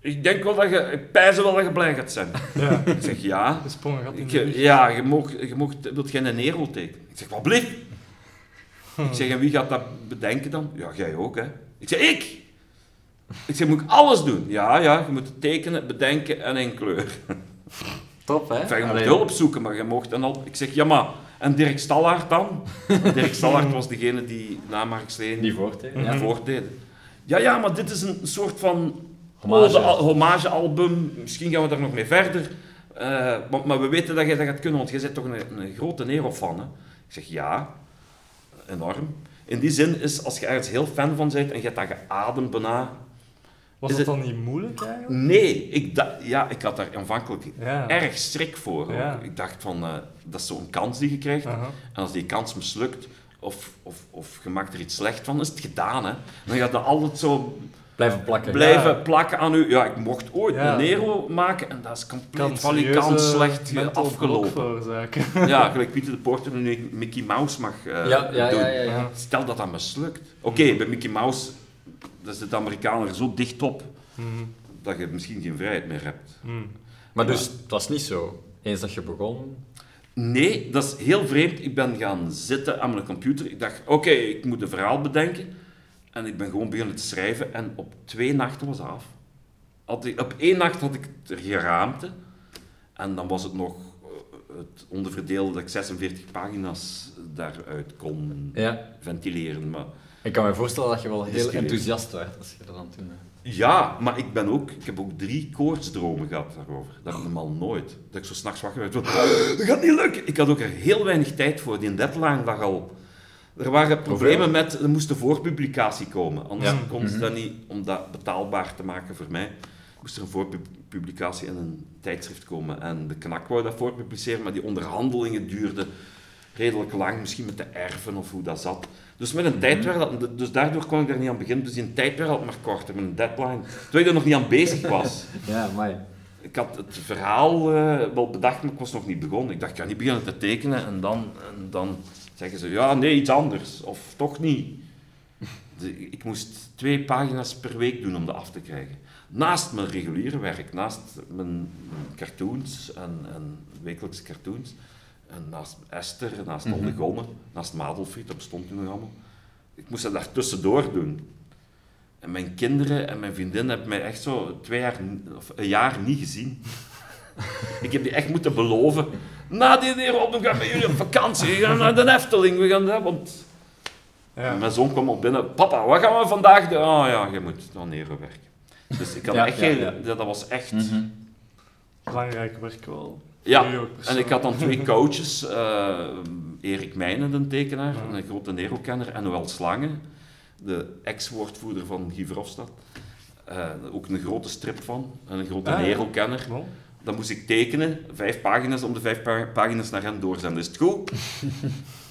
Ik denk wel dat je, ik pijs wel dat je blij gaat zijn. *laughs* Ja, Ik zeg, ja. de sprong gaat in de ja, je, mag, je mag, wilt jij een Nero tekenen? Ik zeg, wat blieft? Ik zeg, en wie gaat dat bedenken dan? Ja, jij ook, hè. Ik zeg, ik! Ik zeg, moet ik alles doen? Ja, ja, je moet het tekenen, bedenken en in kleur. Top, hè? Enfin, je mocht Allee. hulp zoeken, maar je mocht dan al... Ik zeg, ja, maar... En Dirk Stallaert dan? *laughs* Dirk Stallaert was degene die na Marx Leen Die voorteken. ja. Ja. voortdeed. Ja, ja, maar dit is een soort van... Hommage. ode- al- homagealbum. Misschien gaan we daar nog mee verder. Eh, maar, maar we weten dat jij dat gaat kunnen, want jij bent toch een, een grote Nero-fan? Ik zeg, ja. Enorm. In die zin is, als je ergens heel fan van bent en je hebt dat geademd bijna... Was Is het het- dan niet moeilijk eigenlijk? Nee, ik, ja, ik had daar aanvankelijk Ja. erg schrik voor. Ja. Ik dacht van, eh, dat is zo'n kans die je krijgt. En als die kans mislukt, of, of, of je maakt er iets slecht van, is het gedaan. Hè? Dan gaat dat altijd zo Blijven plakken. blijven Ja. plakken aan u. Ja, ik mocht ooit Ja. een Nero maken en dat is compleet Kan van die serieuze kant slecht afgelopen. *laughs* Ja, *laughs* gelijk Pieter de Porter nu Mickey Mouse mag eh, Ja, ja, doen. ja, ja, ja. Stel dat dat mislukt. Oké, bij Mickey Mouse daar zit de Amerikaner er zo dicht op Mhm. dat je misschien geen vrijheid meer hebt. Mhm. Maar dus, het was niet zo. Eens dat je begon... Nee, dat is heel vreemd. Ik ben gaan zitten aan mijn computer. Ik dacht, oké, ik moet een verhaal bedenken. En ik ben gewoon beginnen te schrijven. En op twee nachten was het af. Had ik, op één nacht had ik het geraamte. En dan was het nog eh, het onderverdeelde dat ik 46 pagina's daaruit kon Ja. ventileren. Maar Ik kan me voorstellen dat je wel heel enthousiast werd als je dat doen bent. ja, maar ik, ben ook, ik heb ook drie koortsdromen gehad daarover. Dat normaal nooit. Dat ik zo s'nachts wakker werd. "Ah, Dat gaat niet lukken. Ik had ook er heel weinig tijd voor. Die deadline lag al. Er waren problemen met, er moest een voorpublicatie komen. Anders Ja. kon ze Mhm. dat niet, om dat betaalbaar te maken voor mij, moest er een voorpublicatie in een tijdschrift komen. En de knak wou dat voorpubliceren, maar die onderhandelingen duurden redelijk lang, misschien met de erven of hoe dat zat. Dus met een tijd werd dat, dus daardoor kon ik daar niet aan beginnen. Dus die tijd werd al maar korter, met een deadline. Terwijl ik er nog niet aan bezig was. *laughs* Ja, maar Ik had het verhaal eh, wel bedacht, maar ik was nog niet begonnen. Ik dacht, ik ga niet beginnen te tekenen en dan, en dan zeggen ze, ja, nee, iets anders. Of toch niet. *laughs* De- ik moest twee pagina's per week doen om dat af te krijgen. Naast mijn reguliere werk, naast mijn, mijn cartoons en, en wekelijkse cartoons. En naast Esther, naast. Gonne, naast Madelfried, dat bestond toen nog allemaal. Ik moest dat daar tussendoor doen. En mijn kinderen en mijn vriendin hebben mij echt zo twee jaar, of een jaar niet gezien. ik heb die echt moeten beloven. Na die Nero we gaan met jullie op vakantie. We gaan naar de Efteling. We gaan dat, want Ja. mijn zoon kwam op binnen. Papa, wat gaan we vandaag doen? Oh ja, je moet naar Nero werken. Dus ik had Ja, echt ja, geen... Dat was echt... Mhm. Belangrijk werk wel. Ja, en ik had dan twee coaches. eh, Erik Meijnen, de tekenaar, Ja. een grote Nero-kenner. En Noël Slangen, de ex-woordvoerder van Guy Verhofstadt. Eh, ook een grote strip van, en een grote Ah, ja. Nero-kenner. Wel, Dan moest ik tekenen, vijf pagina's, om de vijf pa- pagina's naar hen doorzenden. Is het goed?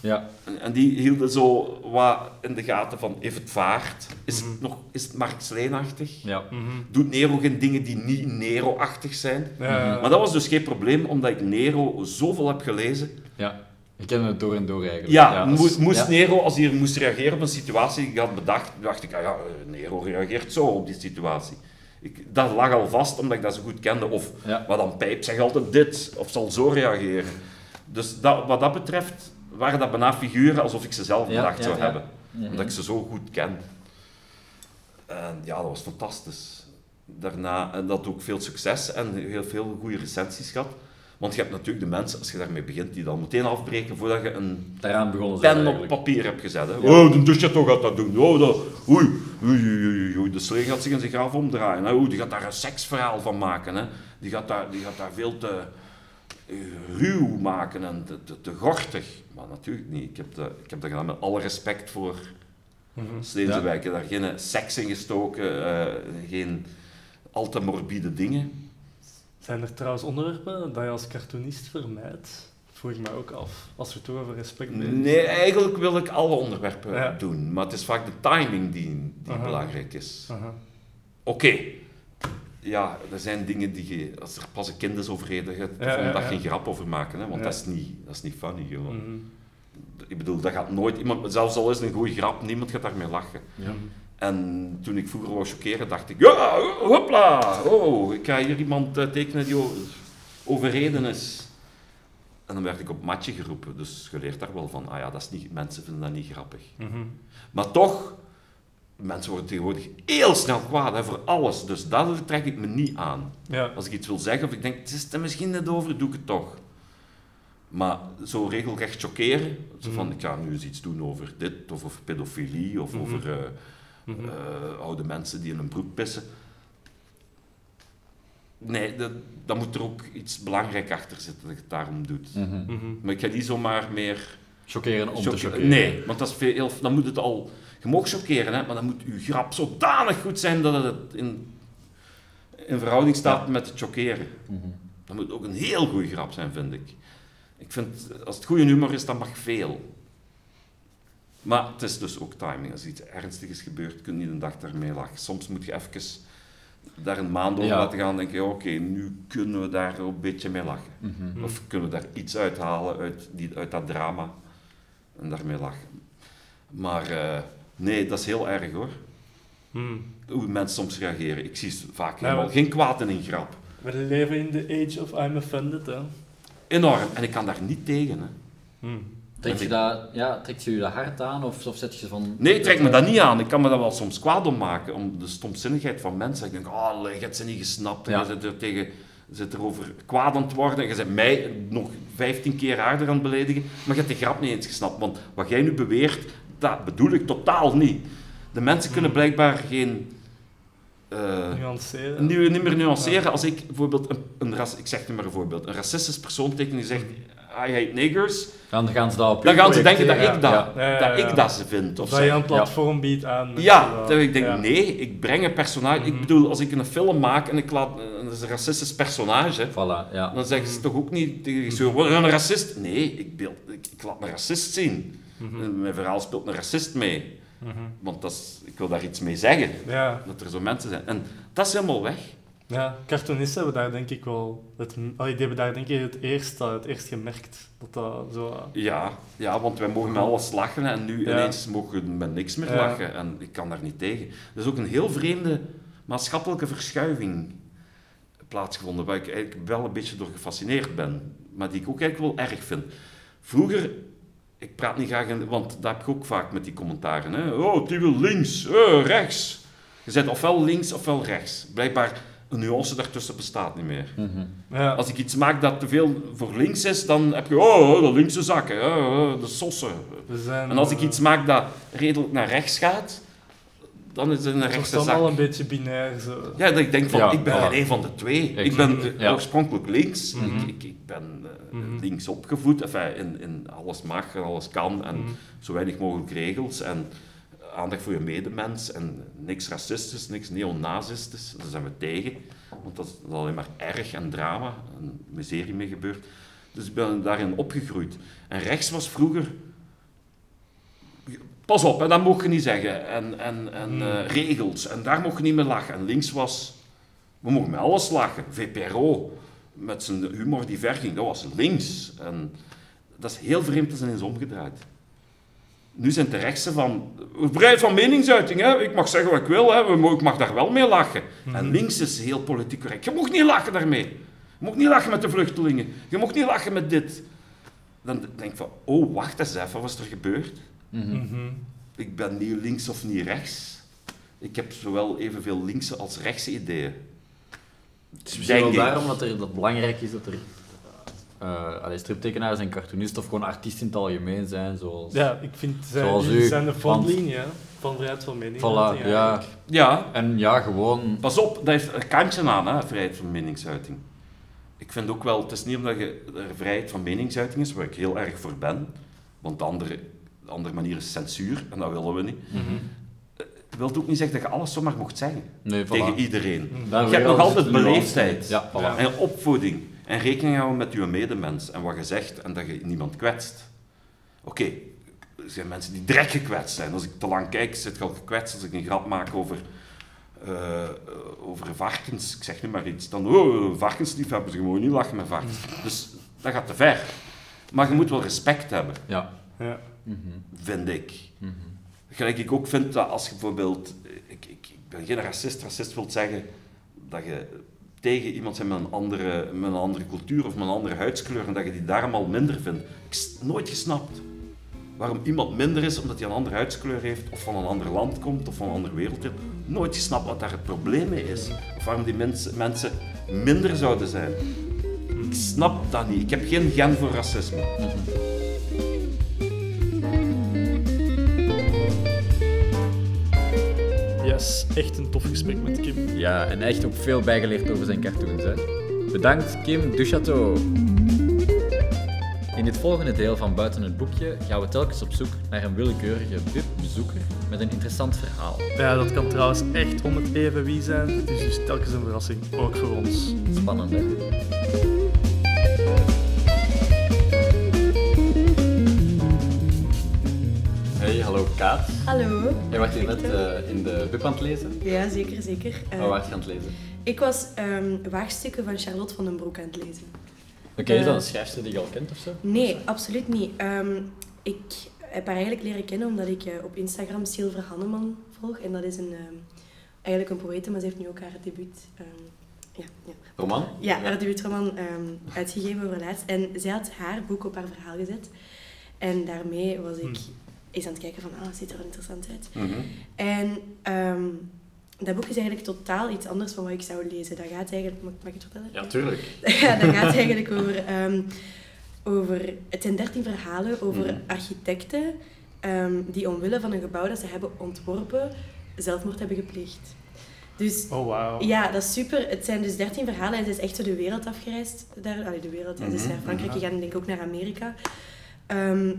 Ja. En, en die hielden zo wat in de gaten van, heeft het vaart? Is het, Mhm. nog, is het Marx Leenachtig? Ja. mhm. Doet Nero geen dingen die niet Nero-achtig zijn? Ja, Maar dat was dus geen probleem, omdat ik Nero zoveel heb gelezen. Ja. Ik ken het door en door eigenlijk. Ja, moest. Nero, als hij moest reageren op een situatie die ik had bedacht, dacht ik, ah ja, eh, Nero reageert zo op die situatie. Ik, dat lag al vast, omdat ik dat zo goed kende. Of Ja. wat dan Pijp zegt altijd dit, of zal zo reageren. Dus dat, wat dat betreft waren dat bijna figuren alsof ik ze zelf Ja, bedacht ja, zou ja. hebben. Mhm. Omdat ik ze zo goed ken. En ja, dat was fantastisch. Daarna, en dat ook veel succes en heel veel goede recensies gehad. Want je hebt natuurlijk de mensen, als je daarmee begint, die dan meteen afbreken voordat je een Daaraan begonnen pen op eigenlijk. papier hebt gezet. Hè. Oh, de Duchateau gaat dat doen. Oh, dat, oei, oei, oei. De slee gaat zich in zijn graf omdraaien. Hè. Oei, die gaat daar een seksverhaal van maken. Hè. Die, gaat daar, die gaat daar veel te ruw maken en te, te, te gortig. Maar natuurlijk niet. Ik heb, dat, ik heb dat gedaan met alle respect voor. Ik heb daar geen seks in gestoken, eh, geen al te morbide dingen. Zijn er trouwens onderwerpen dat je als cartoonist vermijdt? Vroeg ik mij ook af. Als we het toch over respect bezig Nee, eigenlijk wil ik alle onderwerpen Ja. doen. Maar het is vaak de timing die, die Aha. belangrijk is. Oké. Ja, er zijn dingen die je, als er pas een kind is overreden, je Ja, ja, ja. geen grap over maken. Hè, want dat, is niet, dat is niet funny. Gewoon. Mhm. Ik bedoel, dat gaat nooit iemand, zelfs al is het een goede grap, niemand gaat daarmee lachen. En toen ik vroeger wou chockeren, dacht ik, ja, hopla, oh, ik ga hier iemand eh, tekenen die overreden is. En dan werd ik op matje geroepen, dus je leert daar wel van, ah ja, dat is niet, mensen vinden dat niet grappig. Mhm. Maar toch, mensen worden tegenwoordig heel snel kwaad hè, voor alles, dus dat trek ik me niet aan. Ja. Als ik iets wil zeggen of ik denk, het is er misschien net over, doe ik het toch. Maar zo regelrecht chockeren, zo van Mhm. ik ga nu eens iets doen over dit, of over pedofilie, of Mhm. over eh, Mhm. eh, oude mensen die in een broek pissen. Nee, dat, dan moet er ook iets belangrijk achter zitten dat je het daarom doet. Maar ik ga niet zomaar meer... Chockeren om te chockeren. Nee, want dat is veel, dan moet het al... Je mag chockeren, hè, maar dan moet je grap zodanig goed zijn dat het in, in verhouding staat met het chockeren. Mhm. Dat moet ook een heel goede grap zijn, vind ik. Ik vind, als het goede humor is, dan mag veel. Maar het is dus ook timing. Als iets ernstigs is gebeurd, kun je niet een dag daarmee lachen. Soms moet je even daar een maand over Ja. laten gaan en denken, oké, nu kunnen we daar een beetje mee lachen. Mhm. Of kunnen we daar iets uithalen uit, die, uit dat drama en daarmee lachen. Maar eh, nee, dat is heel erg hoor. Mhm. Hoe mensen soms reageren. Ik zie vaak Ja, helemaal geen kwaad in een grap. We leven in the age of I'm offended, hè. Enorm. En ik kan daar niet tegen. Hè. Mhm. Trekt je dat, ja, trekt je je dat hard aan of, of zet je van... Nee, ik trek me dat niet aan. Ik kan me dat wel soms kwaad om maken, om de stomzinnigheid van mensen. Ik denk, oh, je hebt ze niet gesnapt. En Ja. je zit er tegen je zit erover kwaad aan het worden. En je bent mij nog 15 keer harder aan het beledigen. Maar je hebt de grap niet eens gesnapt. Want wat jij nu beweert, dat bedoel ik totaal niet. De mensen kunnen blijkbaar geen... eh, Nuanceren. nu, niet meer nuanceren. Als ik bijvoorbeeld, een, een ras, ik zeg nu maar een voorbeeld, een racistisch persoon teken die zegt, I hate niggers, Dan gaan ze dat op dan gaan ze denken dat ik dat, dat, ik dat ze vind. Of dat je een platform biedt aan. Ja, dat- ik denk, ja. nee, ik breng een personage. Ik Mhm. bedoel, als ik een film maak en ik laat, dat is een racistisch personage, Voilà, ja. dan zeggen ze Mhm. toch ook niet tegen de regisseur, "Wat, een racist. Nee, ik, beeld, ik, ik laat een racist zien. Mhm. In mijn verhaal speelt een racist mee. Mhm. Want dat is, ik wil daar iets mee zeggen. Ja, Dat er zo mensen zijn. En dat is helemaal weg. Ja, cartoonisten hebben daar denk ik wel... Het, allee, die hebben daar denk ik het eerst, eh, het eerst gemerkt. Dat dat zo... eh, Ja, ja, want wij mogen met alles lachen en nu Ja. ineens mogen we met niks meer Ja. lachen. En ik kan daar niet tegen. Er is ook een heel vreemde maatschappelijke verschuiving plaatsgevonden, waar ik eigenlijk wel een beetje door gefascineerd ben. Maar die ik ook eigenlijk wel erg vind. Vroeger, ik praat niet graag, in, want dat heb ik ook vaak met die commentaren. Hè? Oh, die wil links, eh, rechts. Je zegt ofwel links ofwel rechts. Blijkbaar een nuance daartussen bestaat niet meer. Mhm. Ja, Als ik iets maak dat te veel voor links is, dan heb je, oh, de linkse zakken, oh, de sossen. zijn... En als ik eh, iets maak dat redelijk naar rechts gaat, dan is het een Het is rechtse dan zak. al een beetje binair, zo. Ja, dat ik denk van, Ja, ik ben ja. een van de twee. Ik- Ik ben eh, ja. oorspronkelijk links. Mhm. Ik, ik, ik ben eh, Mhm. links opgevoed. Enfin, in, in alles mag en alles kan. En Mhm. zo weinig mogelijk regels. En aandacht voor je medemens. En niks racistisch, niks neonazistisch. Daar zijn we tegen. Want dat is alleen maar erg en drama. En miserie mee gebeurt. Dus ik ben daarin opgegroeid. En rechts was vroeger... Pas op, hè, dat mocht je niet zeggen. En, en, en Hmm. eh, regels. En daar mocht je niet mee lachen. En links was... We mogen met alles lachen. VPRO, met zijn humor die ver ging, dat was links. En dat is heel vreemd, dat is ineens omgedraaid. Nu zijn de rechtse van... Vrijheid van meningsuiting, hè. ik mag zeggen wat ik wil, hè. Ik mag daar wel mee lachen. En Mhm. links is heel politiek correct. Je mag niet lachen daarmee. Je mag niet lachen met de vluchtelingen. Je mag niet lachen met dit. dan denk ik van, oh, wacht eens even, wat is er gebeurd? Mhm. Mhm. Ik ben niet links of niet rechts. Ik heb zowel evenveel linkse als rechtse ideeën. Het is misschien wel daarom dat, er, dat het belangrijk is dat er eh allee, striptekenaars en cartoonisten of gewoon artiesten in het algemeen zijn, zoals... Ja, ik vind zij, Zoals u, zijn de frontlinie hè, van vrijheid van mening. Voilà, ja. Ja, En ja, gewoon... Pas op, dat heeft een kantje aan, hè, vrijheid van meningsuiting. Ik vind ook wel, het is niet omdat je, er vrijheid van meningsuiting is, waar ik heel erg voor ben, want de andere, de andere manier is censuur, en dat willen we niet. Dat wil ook niet zeggen dat je alles zomaar mocht zeggen, Nee, voilà. tegen iedereen. Daar Je hebt nog al altijd beleefdheid. Ja, voilà. Ja. En opvoeding. En rekening houden met je medemens en wat je zegt en dat je niemand kwetst. Oké, er zijn mensen die direct gekwetst zijn. Als ik te lang kijk, zit ik al gekwetst. Als ik een grap maak over, eh, over varkens, ik zeg nu maar iets, dan oh, varkensliefhebbers, gewoon niet lachen met varkens. Dus dat gaat te ver. Maar je moet wel respect hebben, Ja. Ja. Mhm. vind ik. Mhm. Gelijk ik ook vind dat als je bijvoorbeeld, ik, ik, ik ben geen racist, racist wil zeggen dat je tegen iemand bent met een, andere, met een andere cultuur of met een andere huidskleur en dat je die daarom al minder vindt. Ik s- nooit gesnapt waarom iemand minder is omdat hij een andere huidskleur heeft of van een ander land komt of van een andere wereld. Nooit gesnapt wat daar het probleem mee is. Of waarom die mensen minder zouden zijn. Ik snap dat niet. Ik heb geen gen voor racisme. Yes, echt een tof gesprek met Kim. Ja, en echt ook veel bijgeleerd over zijn cartoons. Hè. Bedankt, Kim Duchateau. In dit volgende deel van Buiten het Boekje gaan we telkens op zoek naar een willekeurige bezoeker met een interessant verhaal. Ja, dat kan trouwens echt om het even wie zijn. Het is dus telkens een verrassing, ook voor ons. Spannend, hè? Hallo Kaat. Hallo. Jij was hier net eh, in de boek aan het lezen. Ja, zeker, zeker. Eh, Waar was je aan het lezen? ik was ehm, waagstukken van Charlotte van den Broek aan het lezen. Oké, is dat Eh, een schrijfster die je al kent of zo? Nee, absoluut niet. Ehm, ik heb haar eigenlijk leren kennen omdat ik eh, op Instagram Silver Hanneman volg. En dat is een, ehm, eigenlijk een poëte, maar ze heeft nu ook haar debuut... ja, ja. Roman? ja, haar debuutroman ehm, uitgegeven over laatst. En zij had haar boek op haar verhaal gezet. En daarmee was ik eens aan het kijken van, ah, het ziet er interessant uit. En ehm, dat boek is eigenlijk totaal iets anders van wat ik zou lezen. Dat gaat eigenlijk... Mag, mag ik het vertellen? Ja, tuurlijk. *laughs* Ja, dat gaat eigenlijk over, ehm, over... Het zijn dertien verhalen over Mhm. architecten ehm, die omwille van een gebouw dat ze hebben ontworpen, zelfmoord hebben gepleegd. Dus Oh, wauw. ja, dat is super. Het zijn dus dertien verhalen en ze is echt zo de wereld afgereisd. Daar, allee, de wereld. ja. Ze is Mhm, naar Frankrijk mhm. gegaan en denk ook naar Amerika. Ehm,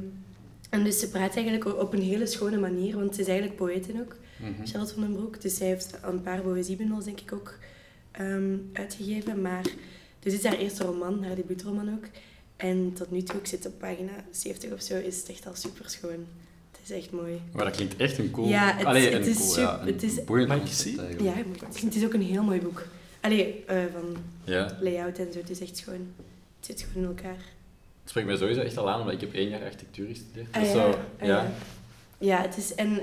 en dus ze praat eigenlijk op een hele schone manier, want ze is eigenlijk poëtin ook. Mhm. Charlotte van den Broek. Dus zij heeft een paar poëziebundels, denk ik, ook ehm, uitgegeven. Maar dus dit is haar eerste roman, haar debuutroman ook. En tot nu toe, ik zit op pagina 70 of zo, is het echt al super schoon. Het is echt mooi. Maar dat klinkt echt een cool... Ja, het- Allee, het een is cool, super- ja, een het is- Mag ik zien? Ja. Het is ook een heel mooi boek. Allee, eh, van Ja. layout en zo, het is echt schoon. Het zit gewoon in elkaar. Het spreekt mij sowieso echt al aan, omdat ik heb één jaar architectuur gestudeerd. Ah, Dus ja, zo, ah, ja. ja. Ja, het is... En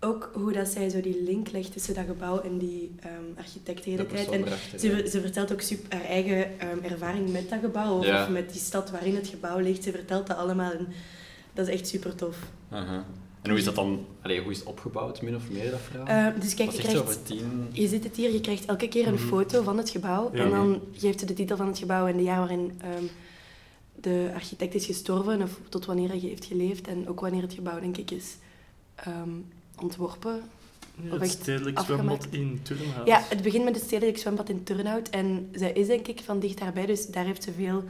ook hoe dat zij zo die link legt tussen dat gebouw en die ehm architect de hele De tijd. persoon En ze, ze vertelt ook super, haar eigen ehm, ervaring met dat gebouw, of, Ja. of met die stad waarin het gebouw ligt. Ze vertelt dat allemaal en dat is echt super tof. En hoe is dat dan, allee, hoe is het opgebouwd, min of meer, dat verhaal? Eh, dus kijk, je krijgt... over tien... Je ziet het hier, je krijgt elke keer een Mhm. foto van het gebouw Ja. en dan geeft ze de titel van het gebouw en de jaar waarin ehm, de architect is gestorven of tot wanneer hij heeft geleefd en ook wanneer het gebouw, denk ik, is ehm, ontworpen. Ja, het stedelijk afgemaakt. zwembad in Turnhout. Ja, het begint met het stedelijk zwembad in Turnhout en zij is denk ik van dicht daarbij, dus daar heeft ze veel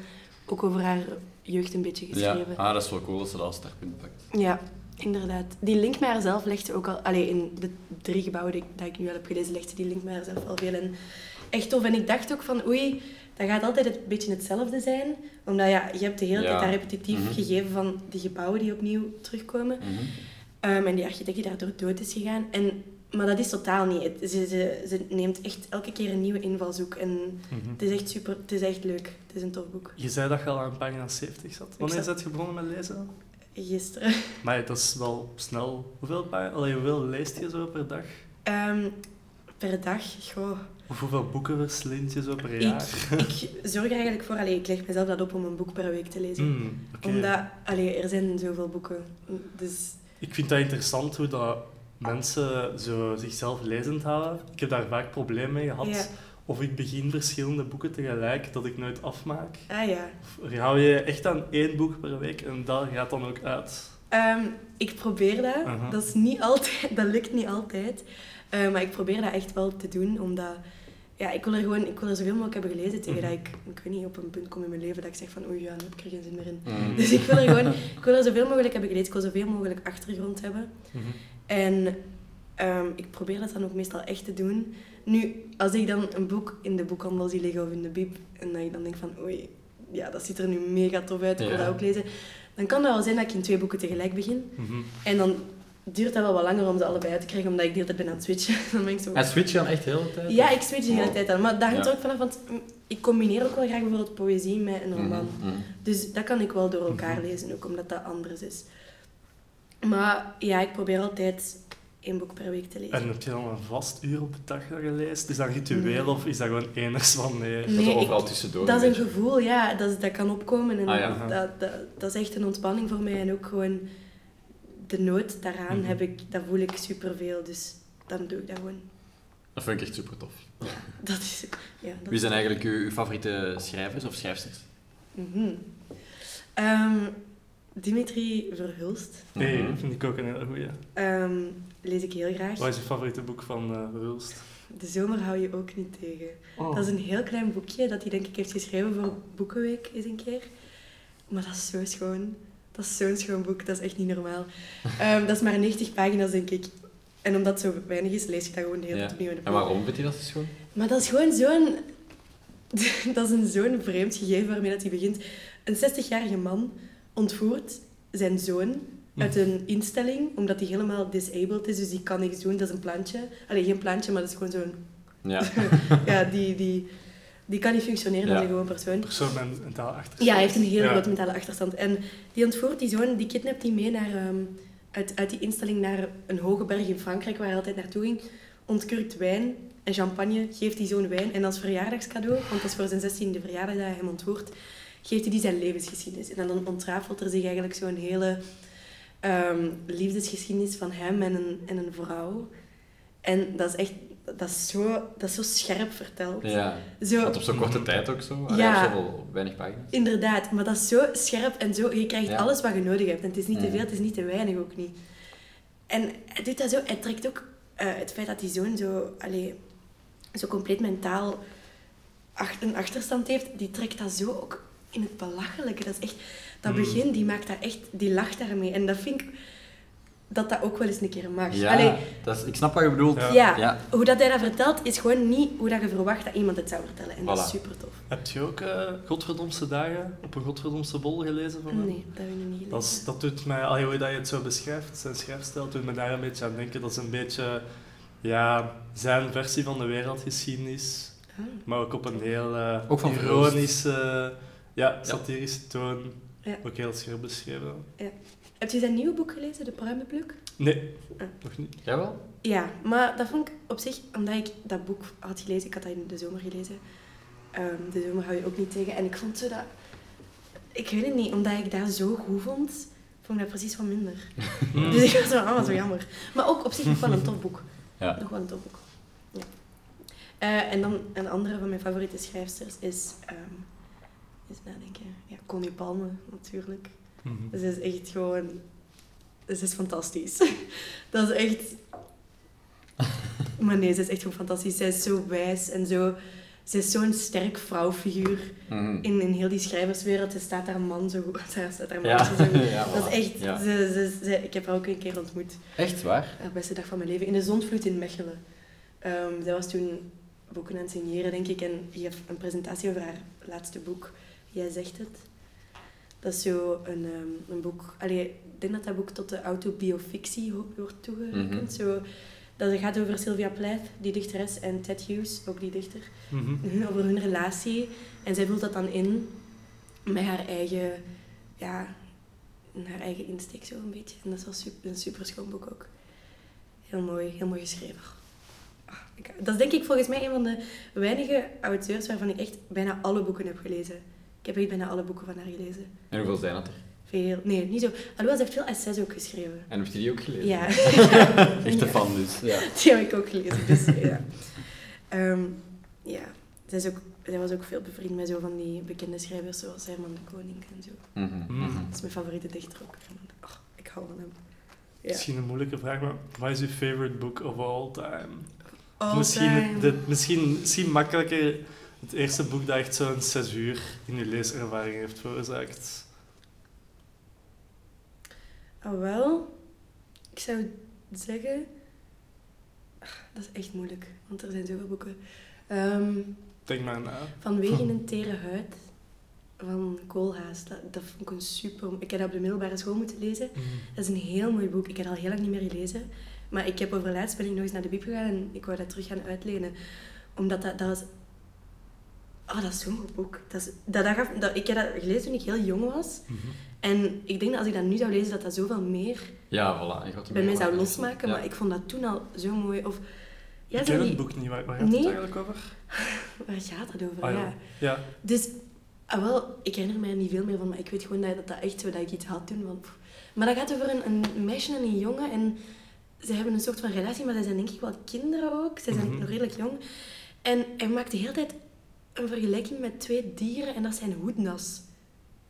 ook over haar jeugd een beetje Ja, geschreven. ah, dat is wel cool dat ze dat als startpunt pakt. Ja, inderdaad. Die link met haarzelf legt ze ook al... Allee, in de drie gebouwen die, dat ik nu al heb gelezen, legt ze die link met haarzelf al veel. En echt tof. En ik dacht ook van, oei, dat gaat altijd een beetje hetzelfde zijn. Omdat ja, je hebt de hele Ja. tijd dat repetitief Mhm. gegeven van die gebouwen die opnieuw terugkomen. Ehm, en die architect die daardoor dood is gegaan. En, maar dat is totaal niet. Het- Ze, ze, ze neemt echt elke keer een nieuwe invalshoek. En Mhm. het is echt super, het is echt leuk. Het is een tof boek. Je zei dat je al aan pagina 70 zat. Wanneer is dat begonnen met lezen? Gisteren. *laughs* Maar dat is wel snel. Hoeveel, pa- Allee, hoeveel leest je zo per dag? Ehm, per dag, goh. Of hoeveel boeken verslind je zo per jaar? Ik, ik zorg er eigenlijk voor, allee, ik leg mezelf dat op om een boek per week te lezen. Hmm. Omdat, allee, er zijn zoveel boeken. Dus Ik vind dat interessant hoe dat mensen zo zichzelf lezend houden. Ik heb daar vaak problemen mee gehad. Ja. Of ik begin verschillende boeken tegelijk, dat ik nooit afmaak. Ah ja. Of hou je echt aan één boek per week en dat gaat dan ook uit. Ehm, ik probeer dat. Dat is niet altijd, *laughs* dat lukt niet altijd. Eh, maar ik probeer dat echt wel te doen, omdat ja, ik wil er gewoon ik wil er zoveel mogelijk hebben gelezen tegen Mhm. dat ik, ik weet niet, op een punt kom in mijn leven dat ik zeg van oei, ja, nu heb ik er geen zin meer in. Mm. Dus ik wil er gewoon, ik wil er zoveel mogelijk hebben gelezen, ik wil zoveel mogelijk achtergrond hebben. Mhm. En ehm, ik probeer dat dan ook meestal echt te doen. Nu, als ik dan een boek in de boekhandel zie liggen of in de bib, en dat ik dan denk van, oei, ja, dat ziet er nu mega tof uit, ik wil Ja. dat ook lezen. Dan kan dat wel zijn dat ik in twee boeken tegelijk begin. Mhm. En dan duurt dat wel wat langer om ze allebei uit te krijgen, omdat ik de hele tijd ben aan het switchen. *laughs* Dan ben ik zo... En switch je dan echt de hele tijd? Ja, ik switch de hele tijd aan. Maar dat hangt Ja. er ook vanaf, want ik combineer ook wel graag bijvoorbeeld poëzie met een roman. Mhm, mhm. Dus dat kan ik wel door elkaar Mhm. lezen, ook omdat dat anders is. Maar ja, ik probeer altijd één boek per week te lezen. En heb je dan een vast uur op de dag dat je leest? Is dat ritueel Nee. of is dat gewoon eners van nee? Dat is overal tussendoor. Dat is een gevoel, ja, dat, dat kan opkomen. En Ah, ja. dat, dat, dat is echt een ontspanning voor mij. En ook gewoon de nood daaraan Mhm. heb ik, dat voel ik superveel. Dus dan doe ik dat gewoon. Dat vind ik echt super tof. Dat is, ja, dat Wie zijn eigenlijk uw, uw favoriete schrijvers of schrijfsters? Mhm. Ehm, Dimitri Verhulst Nee, Mhm. vind ik ook een hele goeie. ehm, lees ik heel graag. Wat is je favoriete boek van eh Verhulst? De zomer hou je ook niet tegen. Oh. Dat is een heel klein boekje dat hij denk ik heeft geschreven voor Boekenweek eens een keer. Maar dat is zo schoon. Dat is zo'n schoon boek, dat is echt niet normaal. Ehm, dat is maar 90 pagina's, denk ik. En omdat het zo weinig is, lees je dat gewoon de hele Ja. tijd opnieuw En waarom vind je dat zo schoon? Maar dat is gewoon zo'n... *laughs* dat is een zo'n vreemd gegeven waarmee dat hij begint. Een 60-jarige man ontvoert zijn zoon uit een instelling, omdat hij helemaal disabled is, dus die kan niks doen. Dat is een plantje. Allee, geen plantje, maar dat is gewoon zo'n... Ja. *laughs* ja, die, die, die kan niet functioneren Ja. als een gewoon persoon. Persoon met een mentaal achterstand. Ja, hij heeft een hele Ja. grote mentale achterstand. En die ontvoert die zoon, die kidnapt die mee naar, ehm, uit, uit die instelling naar een hoge berg in Frankrijk, waar hij altijd naartoe ging. Ontkurkt wijn en champagne, geeft die zoon wijn. En als verjaardagscadeau, want dat is voor zijn 16e verjaardag dat hij hem ontvoert, geeft hij die zijn levensgeschiedenis. En dan ontrafelt er zich eigenlijk zo'n hele ehm, liefdesgeschiedenis van hem en een, en een vrouw. En dat is echt... Dat is zo, dat is zo scherp verteld. ja. Zo, Want op zo'n korte tijd ook zo. Allee, Ja. op zoveel weinig pagina's. Inderdaad, maar dat is zo scherp en zo... Je krijgt Ja. alles wat je nodig hebt. En het is niet te Mhm. veel, het is niet te weinig ook niet. En hij doet dat zo... Hij trekt ook eh, het feit dat die zoon zo... Allee, zo compleet mentaal ach- een achterstand heeft, die trekt dat zo ook in het belachelijke. Dat is echt... Dat Mhm. begin, die maakt dat echt... Die lacht daarmee. En dat vind ik... Dat dat ook wel eens een keer mag. Ja, Allee, dat is, ik snap wat je bedoelt. Ja. ja, Ja. hoe dat hij dat vertelt, is gewoon niet hoe dat je verwacht dat iemand het zou vertellen. En dat is super tof. Heb je ook eh Godverdomse dagen op een Godverdomse bol gelezen van hem? Nee, dat heb ik nog niet gelezen. Dat, is- dat doet mij, allee, hoe dat je het zo beschrijft, zijn schrijfstijl, doet me daar een beetje aan denken. Dat is een beetje ja, zijn versie van de wereldgeschiedenis, Ah. maar ook op een heel eh, Ook van ironische, ja, satirische toon. Ja. Ook heel scherp beschreven. Heb je zijn nieuwe boek gelezen, De Pruimenpluk? Nee, Ah. nog niet. Jawel? Ja, maar dat vond ik op zich, omdat ik dat boek had gelezen, ik had dat in de zomer gelezen. Ehm, de zomer hou je ook niet tegen. En ik vond zo dat... Ik weet het niet, omdat ik dat zo goed vond, vond ik dat precies wat minder. *laughs* Dus ik was zo, ah, zo jammer. Maar ook op zich nog wel een tof boek. Ja. Nog wel een tof boek. Ja. Eh, en dan een andere van mijn favoriete schrijfsters is... ehm eens nadenken. Ja, Connie Palme, natuurlijk. Mhm. Dus het is echt gewoon... Het is fantastisch. *laughs* Dat is echt... Maar nee, ze is echt gewoon fantastisch. Zij is zo wijs en zo... Ze is zo'n sterk vrouwfiguur Mhm. in, in heel die schrijverswereld. Er staat daar een man zo goed. *laughs* Daar staat daar een Ja. man zo goed. *laughs* Ja, Dat is echt... Ja. Ze, ze, ze- ik heb haar ook een keer ontmoet. Echt waar? De beste dag van mijn leven. In de Zondvloed in Mechelen. Ehm, zij was toen boeken aan het signeren, denk ik. En die heeft een presentatie over haar laatste boek. Jij zegt het. Dat is zo een, ehm, een boek... Allee, ik denk dat dat boek tot de autobiofictie wordt toegerekend. Mhm. zo, dat gaat over Sylvia Plath, die dichteres, en Ted Hughes, ook die dichter. Mhm. *laughs* Over hun relatie. En zij vult dat dan in met haar eigen... Ja, haar eigen insteek zo een beetje. En dat is wel super, een super schoon boek ook. Heel mooi, heel mooi geschreven. Ah, dat is denk ik volgens mij een van de weinige auteurs waarvan ik echt bijna alle boeken heb gelezen. Ik heb echt bijna alle boeken van haar gelezen. En hoeveel zijn dat er? Veel, nee, niet zo. Alhoewel, ze heeft veel essays ook geschreven. En heb je die ook gelezen? Ja. *laughs* Echte fan dus. Ja. *laughs* Die heb ik ook gelezen, dus ja. Ehm, ja, zij, is ook, zij was ook veel bevriend met zo van die bekende schrijvers zoals Herman de Koning en zo. Mhm, Mm. mhm. Dat is mijn favoriete dichter ook. Oh, ik hou van hem. Ja. Misschien een moeilijke vraag, maar wat is je favorite book of all time? All misschien, time. de, misschien, misschien makkelijker het eerste boek dat echt zo'n zes uur in je leeservaring heeft veroorzaakt. Ah, wel, ik zou zeggen... Ach, dat is echt moeilijk, want er zijn zoveel boeken. Ehm, Denk maar na. Vanwege een tere huid van Koolhaas. Dat, dat vond ik een super... Ik heb dat op de middelbare school moeten lezen. Dat is een heel mooi boek. Ik heb dat al heel lang niet meer gelezen. Maar ik heb overlaatst ben ik nog eens naar de bib gegaan en ik wou dat terug gaan uitlenen. Omdat dat, dat was... Oh, dat is zo'n goed boek. Dat is, dat, dat gaf, dat, ik heb dat gelezen toen ik heel jong was. Mhm. En ik denk dat als ik dat nu zou lezen, dat dat zoveel meer Ja, voilà. Je gaat bij mij zou maken. losmaken. Ja. Maar ik vond dat toen al zo mooi. Of, ja, ik ken die- het boek niet, waar, waar gaat Nee. het eigenlijk over? *laughs* Waar gaat dat over? Ah, ja. ja. Ja. Dus, ah, wel, ik herinner me er niet veel meer van, maar ik weet gewoon dat dat, dat echt zo dat ik iets had toen. Pff. maar dat gaat over een, een meisje en een jongen en ze hebben een soort van relatie, maar zij zijn denk ik wel kinderen ook. Ze zijn Mhm. nog redelijk jong. En hij maakt de hele tijd een vergelijking met twee dieren en dat zijn hoednas.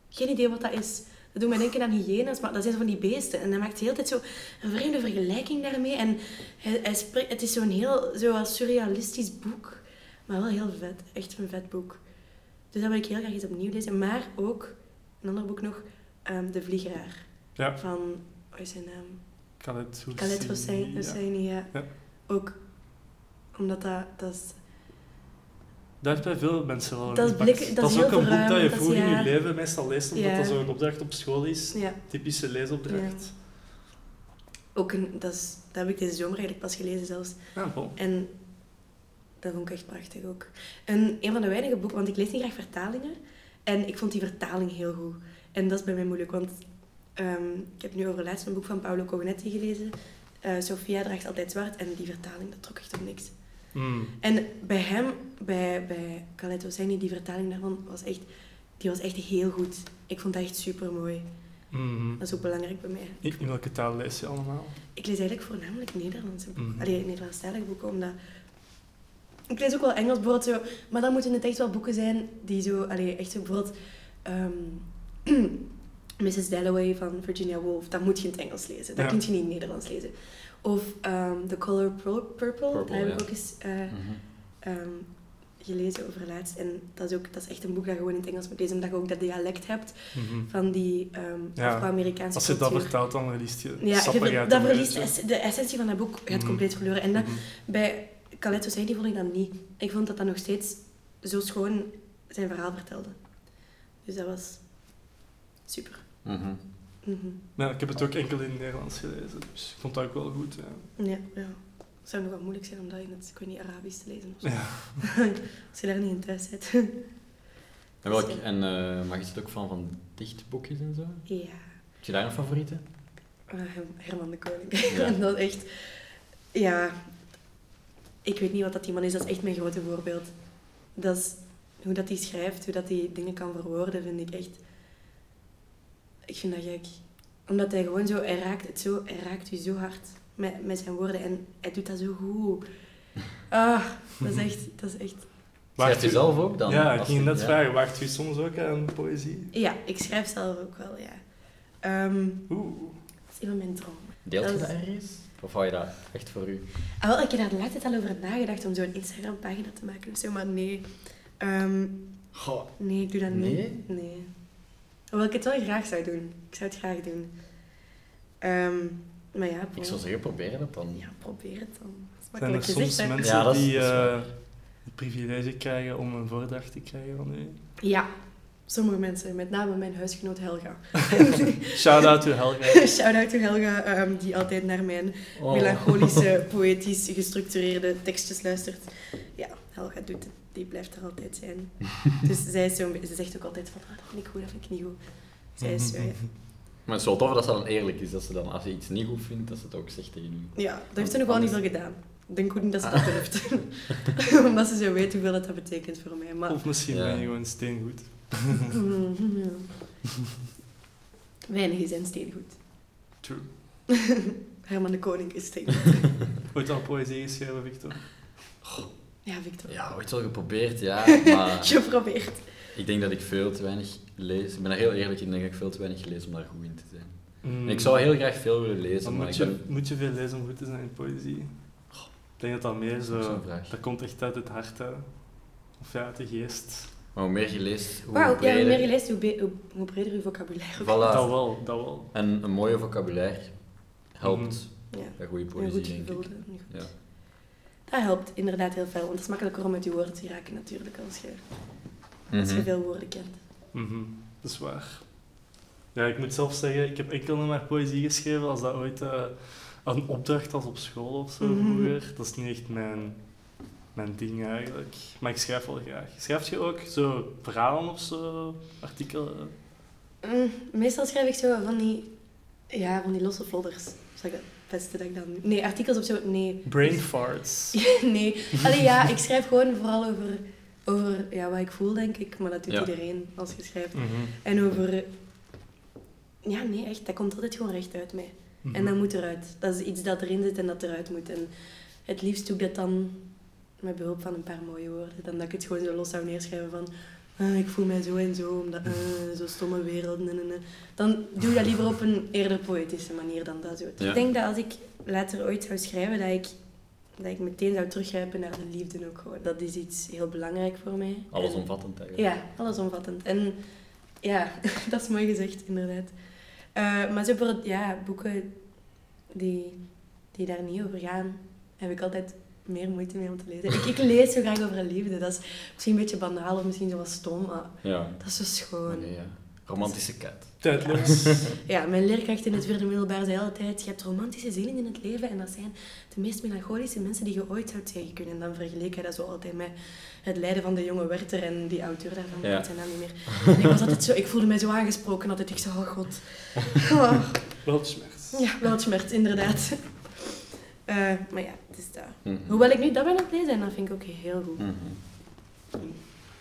Geen idee wat dat is. Dat doet mij denken aan hyena's, maar dat zijn zo van die beesten. En hij maakt de hele tijd zo een vreemde vergelijking daarmee. En hij, hij spreekt, het is zo'n heel zo surrealistisch boek, maar wel heel vet. Echt een vet boek. Dus dat wil ik heel graag eens opnieuw lezen. Maar ook, een ander boek nog, ehm, De Vliegeraar. Ja. Van, wat is zijn naam? Khaled Hosseini. Khaled. Hosseini, ja. Ja. Ook omdat dat, dat is... Dat heeft bij veel mensen wel Dat blik- dat dat is ook een boek dat je vroeg in je leven meestal leest, omdat Ja. dat zo'n opdracht op school is. Ja. Typische leesopdracht. Ook een, dat, is, dat heb ik deze zomer eigenlijk pas gelezen zelfs. Ja, vol. En dat vond ik echt prachtig ook. En een van de weinige boeken, want ik lees niet graag vertalingen. En ik vond die vertaling heel goed. En dat is bij mij moeilijk, want ehm, ik heb nu overlaatst een boek van Paolo Cognetti gelezen. Eh, Sophia draagt altijd zwart. En die vertaling, dat trok echt op niks. Mm. En bij hem, bij, bij Khaled Hosseini, die vertaling daarvan was echt, die was echt heel goed. Ik vond dat echt super mooi. Mhm. Dat is ook belangrijk bij mij. In, in welke taal lees je allemaal? Ik lees eigenlijk voornamelijk Nederlandse boeken. Mhm. Allee, Nederlandstalige boeken, omdat... Ik lees ook wel Engels, bijvoorbeeld zo... Maar dan moeten het echt wel boeken zijn die zo... Allee, echt zo bijvoorbeeld... ehm, *clears throat* Mrs. Dalloway van Virginia Woolf. Dat moet je in het Engels lezen. Dat Ja. kun je niet in het Nederlands lezen. Of ehm, The Color Pur- Purple. dat heb ja. ik ook eens eh, Mhm. ehm, gelezen over laatst. En dat is, ook, dat is echt een boek dat je gewoon in het Engels moet lezen. Omdat je ook dat dialect hebt Mhm. van die ehm Ja. Afro-Amerikaanse Als je dat vertaalt, dan verliest je Ja, je dat de verliest de essentie van dat boek gaat Mhm. compleet verloren. En dat, bij Khaled Hosseini vond ik dat niet. Ik vond dat dat nog steeds zo schoon zijn verhaal vertelde. Dus dat was super. Mhm. Ja, ik heb het ook enkel in het Nederlands gelezen, dus ik vond dat ook wel goed. Ja. Ja, ja. Het zou nog wel moeilijk zijn om dat in het, ik weet niet, Arabisch te lezen of zo. Ja. *laughs* Als je daar niet in thuis bent. *laughs* En, welk, en eh, mag je het ook van, van dichtboekjes en zo? ja. Heb je daar een favoriete? Her- Herman de Koning. Ja. *laughs* Dat is echt... Ja... Ik weet niet wat dat die man is. Dat is echt mijn grote voorbeeld. Dat is... Hoe dat hij schrijft, hoe dat hij dingen kan verwoorden, vind ik echt... Ik vind dat gek. Omdat hij gewoon zo... Hij raakt het zo... Hij raakt u zo hard met, met zijn woorden. En hij doet dat zo goed. *laughs* Ah, dat is echt... Dat is echt... Schrijf je u- zelf ook dan? Ja, ik ging net ja. vragen, wacht u soms ook aan poëzie? Ja, ik schrijf zelf ook wel, ja. Ehm, Oeh. dat is een van mijn dromen. Deelt je Dat ergens? Of hou je dat echt voor u? Ah, wel, ik heb daar de laatste tijd al over nagedacht om zo'n Instagram-pagina te maken of zo, maar nee. Ehm, Goh. nee, ik doe dat niet. Nee? Hoewel ik het wel graag zou doen. Ik zou het graag doen. Ehm, maar ja, Ik zou zeggen, probeer dat dan. Ja, probeer het dan. Dat is Zijn er makkelijk soms hè? mensen Ja, die eh, het privilege krijgen om een voordracht te krijgen van u? Ja, sommige mensen. Met name mijn huisgenoot Helga. *laughs* Shout-out to Helga. *laughs* Shout-out to Helga, ehm, die altijd naar mijn Oh. melancholische, *laughs* poëtisch gestructureerde tekstjes luistert. Ja, Helga doet het. Die blijft er altijd zijn. *laughs* Dus zij is zo, ze zegt ook altijd van, ah, dat vind ik goed, dat vind ik niet goed. Zij is zo, ja. *laughs* Maar het is wel tof dat ze dan eerlijk is. Dat ze dan, als je iets niet goed vindt, dat ze het ook zegt tegen u. Ja, dat heeft ze nog wel niet veel gedaan. Ik denk ook niet dat ze dat durft. *laughs* Omdat ze zo weet hoeveel dat, dat betekent voor mij. Maar... Of misschien Ja. ben je gewoon steengoed. Ja. Weinigen zijn steengoed. True. Herman de Koning is steengoed. Ooit al poëzie geschreven, Victor? Ja, Victor. Ja, ooit wel geprobeerd, ja. *laughs* Maar Geprobeerd. ik denk dat ik veel te weinig lees. Ik ben er heel eerlijk in, ik denk dat ik veel te weinig lees om daar goed in te zijn. Mm. En Ik zou heel graag veel willen lezen, maar moet ik je, ben... moet je veel lezen om goed te zijn in poëzie? Ik denk dat dat meer Dat is zo... vraag. Dat komt echt uit het hart, hè. Of ja, uit de geest. Maar hoe meer je leest, hoe ja, breder... hoe meer je leest, hoe, be- hoe, hoe breder je vocabulaire Voilà. Dat wel, dat wel. En een mooie vocabulaire helpt Ja. bij goede poëzie, goed denk ik. Ja. Dat helpt inderdaad heel veel, want het is makkelijker om met je woorden te raken natuurlijk als je, als je Mhm. veel woorden kent. Mhm, Dat is waar. Ja, ik moet zelf zeggen, ik heb enkel nog maar poëzie geschreven als dat ooit eh, een opdracht was op school of zo Mhm. vroeger. Dat is niet echt mijn, mijn ding eigenlijk. Maar ik schrijf wel graag. Schrijf je ook zo verhalen of zo, artikelen? Mm, meestal schrijf ik zo van die, ja, van die losse folders. Zeg ik beste dat ik dan... Nee, artikels of zo, nee. Brain farts. *laughs* nee. Allee, ja, ik schrijf gewoon vooral over, over ja, wat ik voel, denk ik. Maar dat doet Ja. iedereen als je schrijft. Mhm, En over... Ja, nee, echt. Dat komt altijd gewoon recht uit mij. mhm. En dat moet eruit. Dat is iets dat erin zit en dat eruit moet. En het liefst doe ik dat dan met behulp van een paar mooie woorden. Dan dat ik het gewoon zo los zou neerschrijven van... "Ah, ik voel mij zo en zo, omdat... eh, zo stomme wereld, nee, nee, nee." Dan doe ik dat liever op een eerder poëtische manier dan dat zo. Ja. Ik denk dat als ik later ooit zou schrijven, dat ik, dat ik meteen zou teruggrijpen naar de liefde ook gewoon. Dat is iets heel belangrijk voor mij. En- Allesomvattend eigenlijk. ja, allesomvattend. En ja, *laughs* dat is mooi gezegd, inderdaad. Eh, maar zo voor ja, boeken die, die daar niet over gaan, heb ik altijd meer moeite mee om te lezen. Ik, ik lees zo graag over liefde. Dat is misschien een beetje banaal of misschien zo wat stom, maar Ja. dat is zo schoon. Ja. Romantische kat. Tijdloos. *laughs* Ja, mijn leerkracht in het vierde middelbaar zei altijd, je hebt romantische zielen in het leven en dat zijn de meest melancholische mensen die je ooit zou tegen kunnen. En dan vergeleek hij dat zo altijd met het lijden van de jonge Werther en die auteur daarvan, ik Ja. weet zijn naam niet meer. En ik, was altijd zo, ik voelde mij zo aangesproken altijd. Ik zei, oh god. *laughs* Oh, ja, wel het schmerz, inderdaad. Eh, maar ja, het is dat. Mhm. Hoewel ik nu dat ben aan het lezen en dat vind ik ook heel goed. Mhm.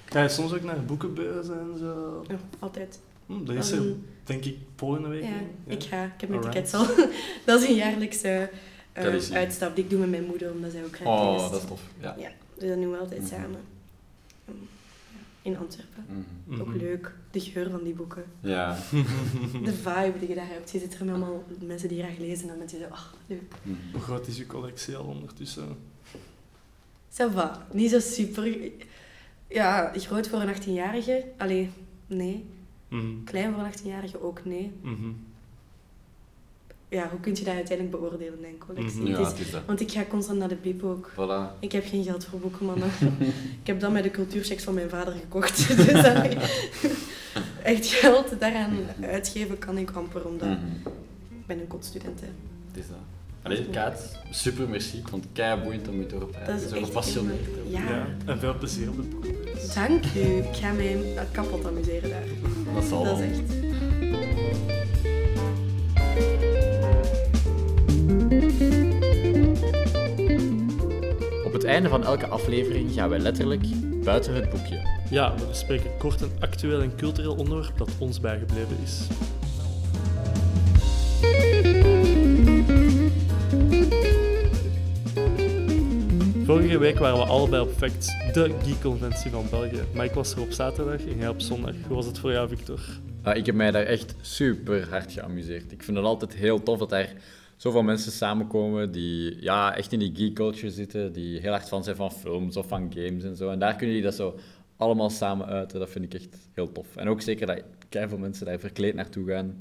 Ga je soms ook naar boekenbeurzen en zo? Ja, altijd. Hm, dat is er, denk ik, volgende week. ja, ik ga. Ik heb mijn Alright. tickets al. *laughs* dat is een jaarlijkse eh, uitstap die ik doe met mijn moeder, omdat zij ook graag Oh, dat is tof. Ja. Ja, dus dat doen we altijd Mhm. samen. Um, ja, In Antwerpen. Mhm. Ook Mhm. leuk. De geur van die boeken. Ja. De vibe die je daar hebt. Je zit er met allemaal mensen die graag lezen en mensen die zo, ach, leuk. Mhm. Hoe groot is je collectie al ondertussen? Ça va. Niet zo super... Ja, groot voor een 18-jarige? Allee, nee. Klein voor een 18-jarige ook nee. Mhm. Ja, hoe kun je dat uiteindelijk beoordelen, mijn collectie? Mhm. Ja, Het is- het is dat. want ik ga constant naar de biep ook. Voilà. Ik heb geen geld voor boeken, mannen. *laughs* ik heb dat met de cultuurchecks van mijn vader gekocht. *laughs* dus *laughs* echt geld daaraan uitgeven kan ik amper, omdat Mhm. ik ben een kotstudent. hè. Het is dat. Allee, Kaat, super merci. Ik vond het kei boeiend om je te horen Dat is Zo echt gepassioneerd. Ja. Ja. En veel plezier op de boekenbeurs. Dank u. Ik ga mij kapot amuseren daar. Dat zal Dat is echt... Op het einde van elke aflevering gaan wij letterlijk buiten het boekje. Ja, we bespreken kort een actueel en cultureel onderwerp dat ons bijgebleven is. Vorige week waren we allebei op Facts, de geek-conventie van België. Maar ik was er op zaterdag en jij op zondag. Hoe was het voor jou, Victor? Ah, ik heb mij daar echt super hard geamuseerd. Ik vind het altijd heel tof dat daar zoveel mensen samenkomen die ja, echt in die geek culture zitten, die heel hard fan zijn van films of van games en zo. En daar kunnen die dat zo allemaal samen uiten. Dat vind ik echt heel tof. En ook zeker dat veel mensen daar verkleed naartoe gaan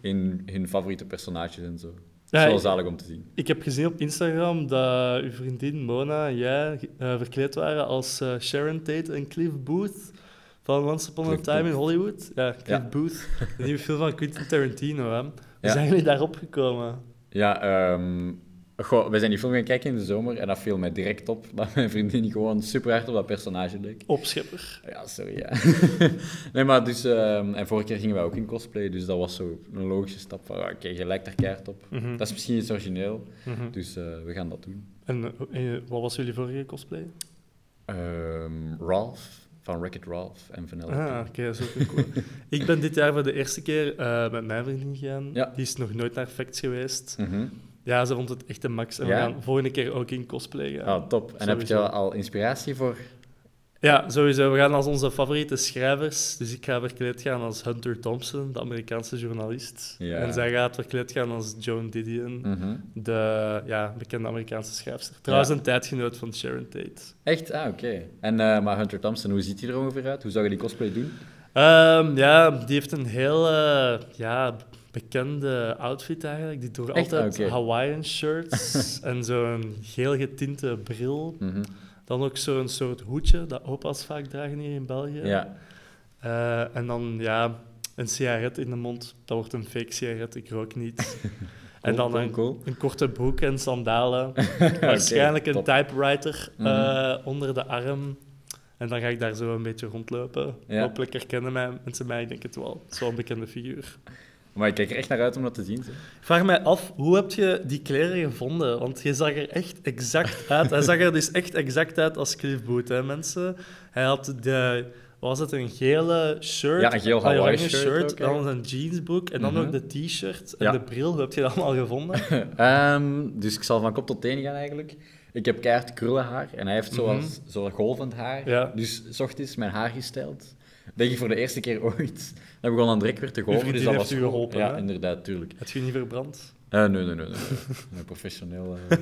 in hun favoriete personages en zo. Ja, Zo ik- zalig om te zien. Ik heb gezien op Instagram dat uw vriendin Mona en jij eh, verkleed waren als eh, Sharon Tate en Cliff Booth van Once Upon a Cliff Time in. Hollywood. Ja, Cliff Ja. Booth, de nieuwe film van Quentin Tarantino. Hè. Hoe Ja. zijn jullie daarop gekomen? Ja, ehm, Goh, we zijn die film gaan kijken in de zomer en dat viel mij direct op *laughs* dat mijn vriendin gewoon super hard op dat personage leek. Opschepper. Ja, sorry, ja. *laughs* nee, maar dus... ehm, en vorige keer gingen wij ook in cosplay, dus dat was zo een logische stap van, oké, je lijkt er keihard op. Mhm. Dat is misschien iets origineel, Mhm. dus eh, we gaan dat doen. En eh, wat was jullie vorige cosplay? Ehm, Ralph, van Wreck-It Ralph en Vanilla. Ah, oké, ook cool. *laughs* ik ben dit jaar voor de eerste keer eh, met mijn vriendin gegaan. Ja. Die is nog nooit naar Facts geweest. Mhm. Ja, ze vond het echt een max. En we Ja? gaan volgende keer ook in cosplay gaan. Ah, top. En heb je al inspiratie voor... Ja, sowieso. We gaan als onze favoriete schrijvers. Dus ik ga verkleed gaan als Hunter Thompson, de Amerikaanse journalist. Ja. En zij gaat verkleed gaan als Joan Didion, Mhm. de ja, bekende Amerikaanse schrijfster. Trouwens, Ja. een tijdgenoot van Sharon Tate. Echt? Ah, oké. En eh, maar Hunter Thompson, hoe ziet hij er ongeveer uit? Hoe zou je die cosplay doen? Ehm, ja, die heeft een heel eh, ja, bekende outfit eigenlijk. Die droeg altijd Ah, oké. Hawaiian shirts *laughs* en zo'n geel getinte bril. Mhm. Dan ook zo'n soort hoedje dat opa's vaak dragen hier in België. Ja. Eh, en dan ja, een sigaret in de mond. Dat wordt een fake sigaret, ik rook niet. *laughs* en dan cool, een, cool. een korte broek en sandalen. *laughs* Waarschijnlijk een typewriter Mhm. eh, onder de arm. En dan ga ik daar zo een beetje rondlopen. Ja. Hopelijk herkennen mij, mensen mij, ik denk het wel. Het is wel een bekende figuur. Maar ik kijk er echt naar uit om dat te zien. zeg. Vraag mij af, hoe heb je die kleren gevonden? Want je zag er echt exact uit. Hij zag er dus echt exact uit als Cliff Booth, hè, mensen. Hij had de... Was het een gele shirt? Ja, een geel Hawaii oranje shirt ook, hè. dan een jeansbroek en dan Mhm. ook de t-shirt en Ja. de bril. Hoe heb je dat allemaal gevonden? *laughs* Ehm, dus ik zal van kop tot teen gaan eigenlijk. Ik heb keihard krullenhaar en hij heeft zoals, zo'n golvend haar. Ja. Dus s ochtends mijn haar gesteld. Denk ik voor de eerste keer ooit. Dat begon dan direct weer te golven. vriendin Dus dat heeft was u goed. geholpen, Ja, hè? inderdaad, tuurlijk. Heb je niet verbrand? Eh, nee, nee, nee. nee, nee. Nee, professioneel. eh.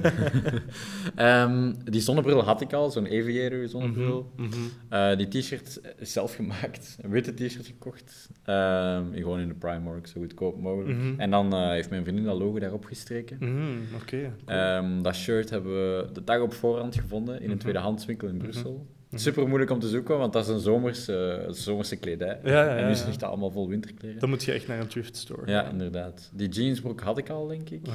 *laughs* Ehm, die zonnebril had ik al, zo'n aviator zonnebril. Mhm, mhm. Eh, die t-shirt is zelf gemaakt. Een witte t-shirt gekocht. Ehm, gewoon in de Primark, zo goedkoop mogelijk. Mhm. En dan eh, heeft mijn vriendin dat logo daarop gestreken. Mhm, Oké. cool. Ehm, dat shirt hebben we de dag op voorhand gevonden in een Mhm. tweedehandswinkel in Brussel. Mhm. Super moeilijk om te zoeken, want dat is een zomerse, zomerse kledij. Ja, ja, en nu is ja. het echt allemaal vol winterkleren. Dan moet je echt naar een thrift store. Ja, inderdaad. Die jeansbroek had ik al, denk ik. Eh,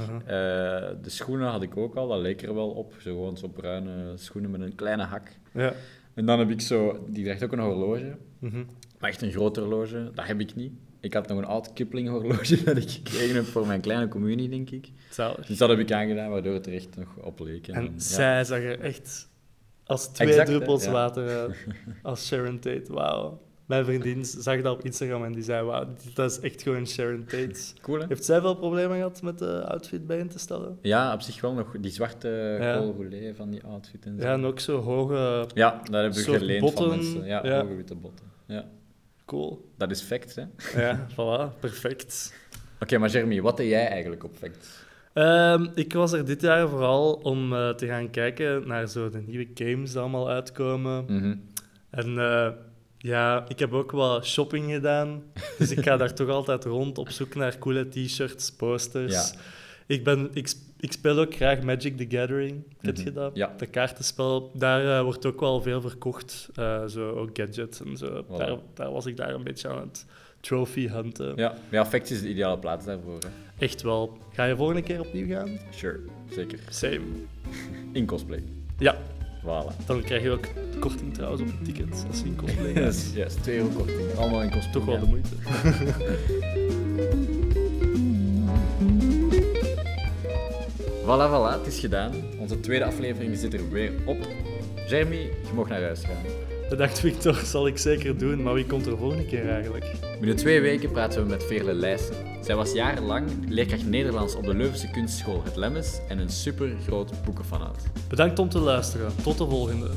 de schoenen had ik ook al, dat leek er wel op. Zo gewoon zo bruine schoenen met een kleine hak. Ja. En dan heb ik zo, die draagt ook een horloge, Mhm. maar echt een groot horloge. Dat heb ik niet. Ik had nog een oud Kipling horloge *laughs* dat ik gekregen heb voor mijn kleine communie, denk ik. Zalig. Dus dat heb ik aangedaan, waardoor het er echt nog op leek. En ja. zij zag er echt als twee Exact, hè? druppels Ja. water uit. *laughs* Als Sharon Tate, wauw. Mijn vriendin zag dat op Instagram en die zei, wauw, dat is echt gewoon Sharon Tate. *laughs* Cool, hè? Heeft zij veel problemen gehad met de outfit bij in te stellen? Ja, op zich wel nog. Die zwarte Ja. van die outfit en zo. Ja, en ook zo hoge... Ja, dat hebben we geleend botten, van mensen. Ja, ja. hoge witte botten. Ja. Cool. Dat is fact, hè? Ja, *laughs* voilà, perfect. Oké, maar Jeremy, wat deed jij eigenlijk op fact? Ehm, ik was er dit jaar vooral om eh, te gaan kijken naar zo de nieuwe games die allemaal uitkomen. Mhm. En eh, ja, ik heb ook wel shopping gedaan. *laughs* Dus ik ga daar toch altijd rond op zoek naar coole t-shirts, posters. Ja. Ik, ben, ik, ik speel ook graag Magic the Gathering. Heb Mhm. je dat? Ja. De kaartenspel. Daar eh, wordt ook wel veel verkocht. Zo ook gadgets en zo. Voilà. Daar, daar was ik daar een beetje aan het trophy hunten. Ja, ja fact is de ideale plaats daarvoor. Hè? Echt wel. Ga je volgende keer opnieuw gaan? Sure, zeker. Same. *laughs* In cosplay. Ja, Voilà. dan krijg je ook korting trouwens op het ticket als je in cosplay *laughs* gaat. Yes, yes, 2 euro korting. Allemaal in cosplay. Toch wel de moeite. *laughs* Voilà, voilà, het is gedaan. Onze tweede aflevering zit er weer op. Jeremy, je mag naar huis gaan. Bedankt Victor, zal ik zeker doen. Maar wie komt er volgende keer eigenlijk? Binnen twee weken praten we met Veerle Leijsen. Zij was jarenlang leerkracht Nederlands op de Leuvense kunstschool Het Lemmes en een super groot boekenfanaat. Bedankt om te luisteren. Tot de volgende.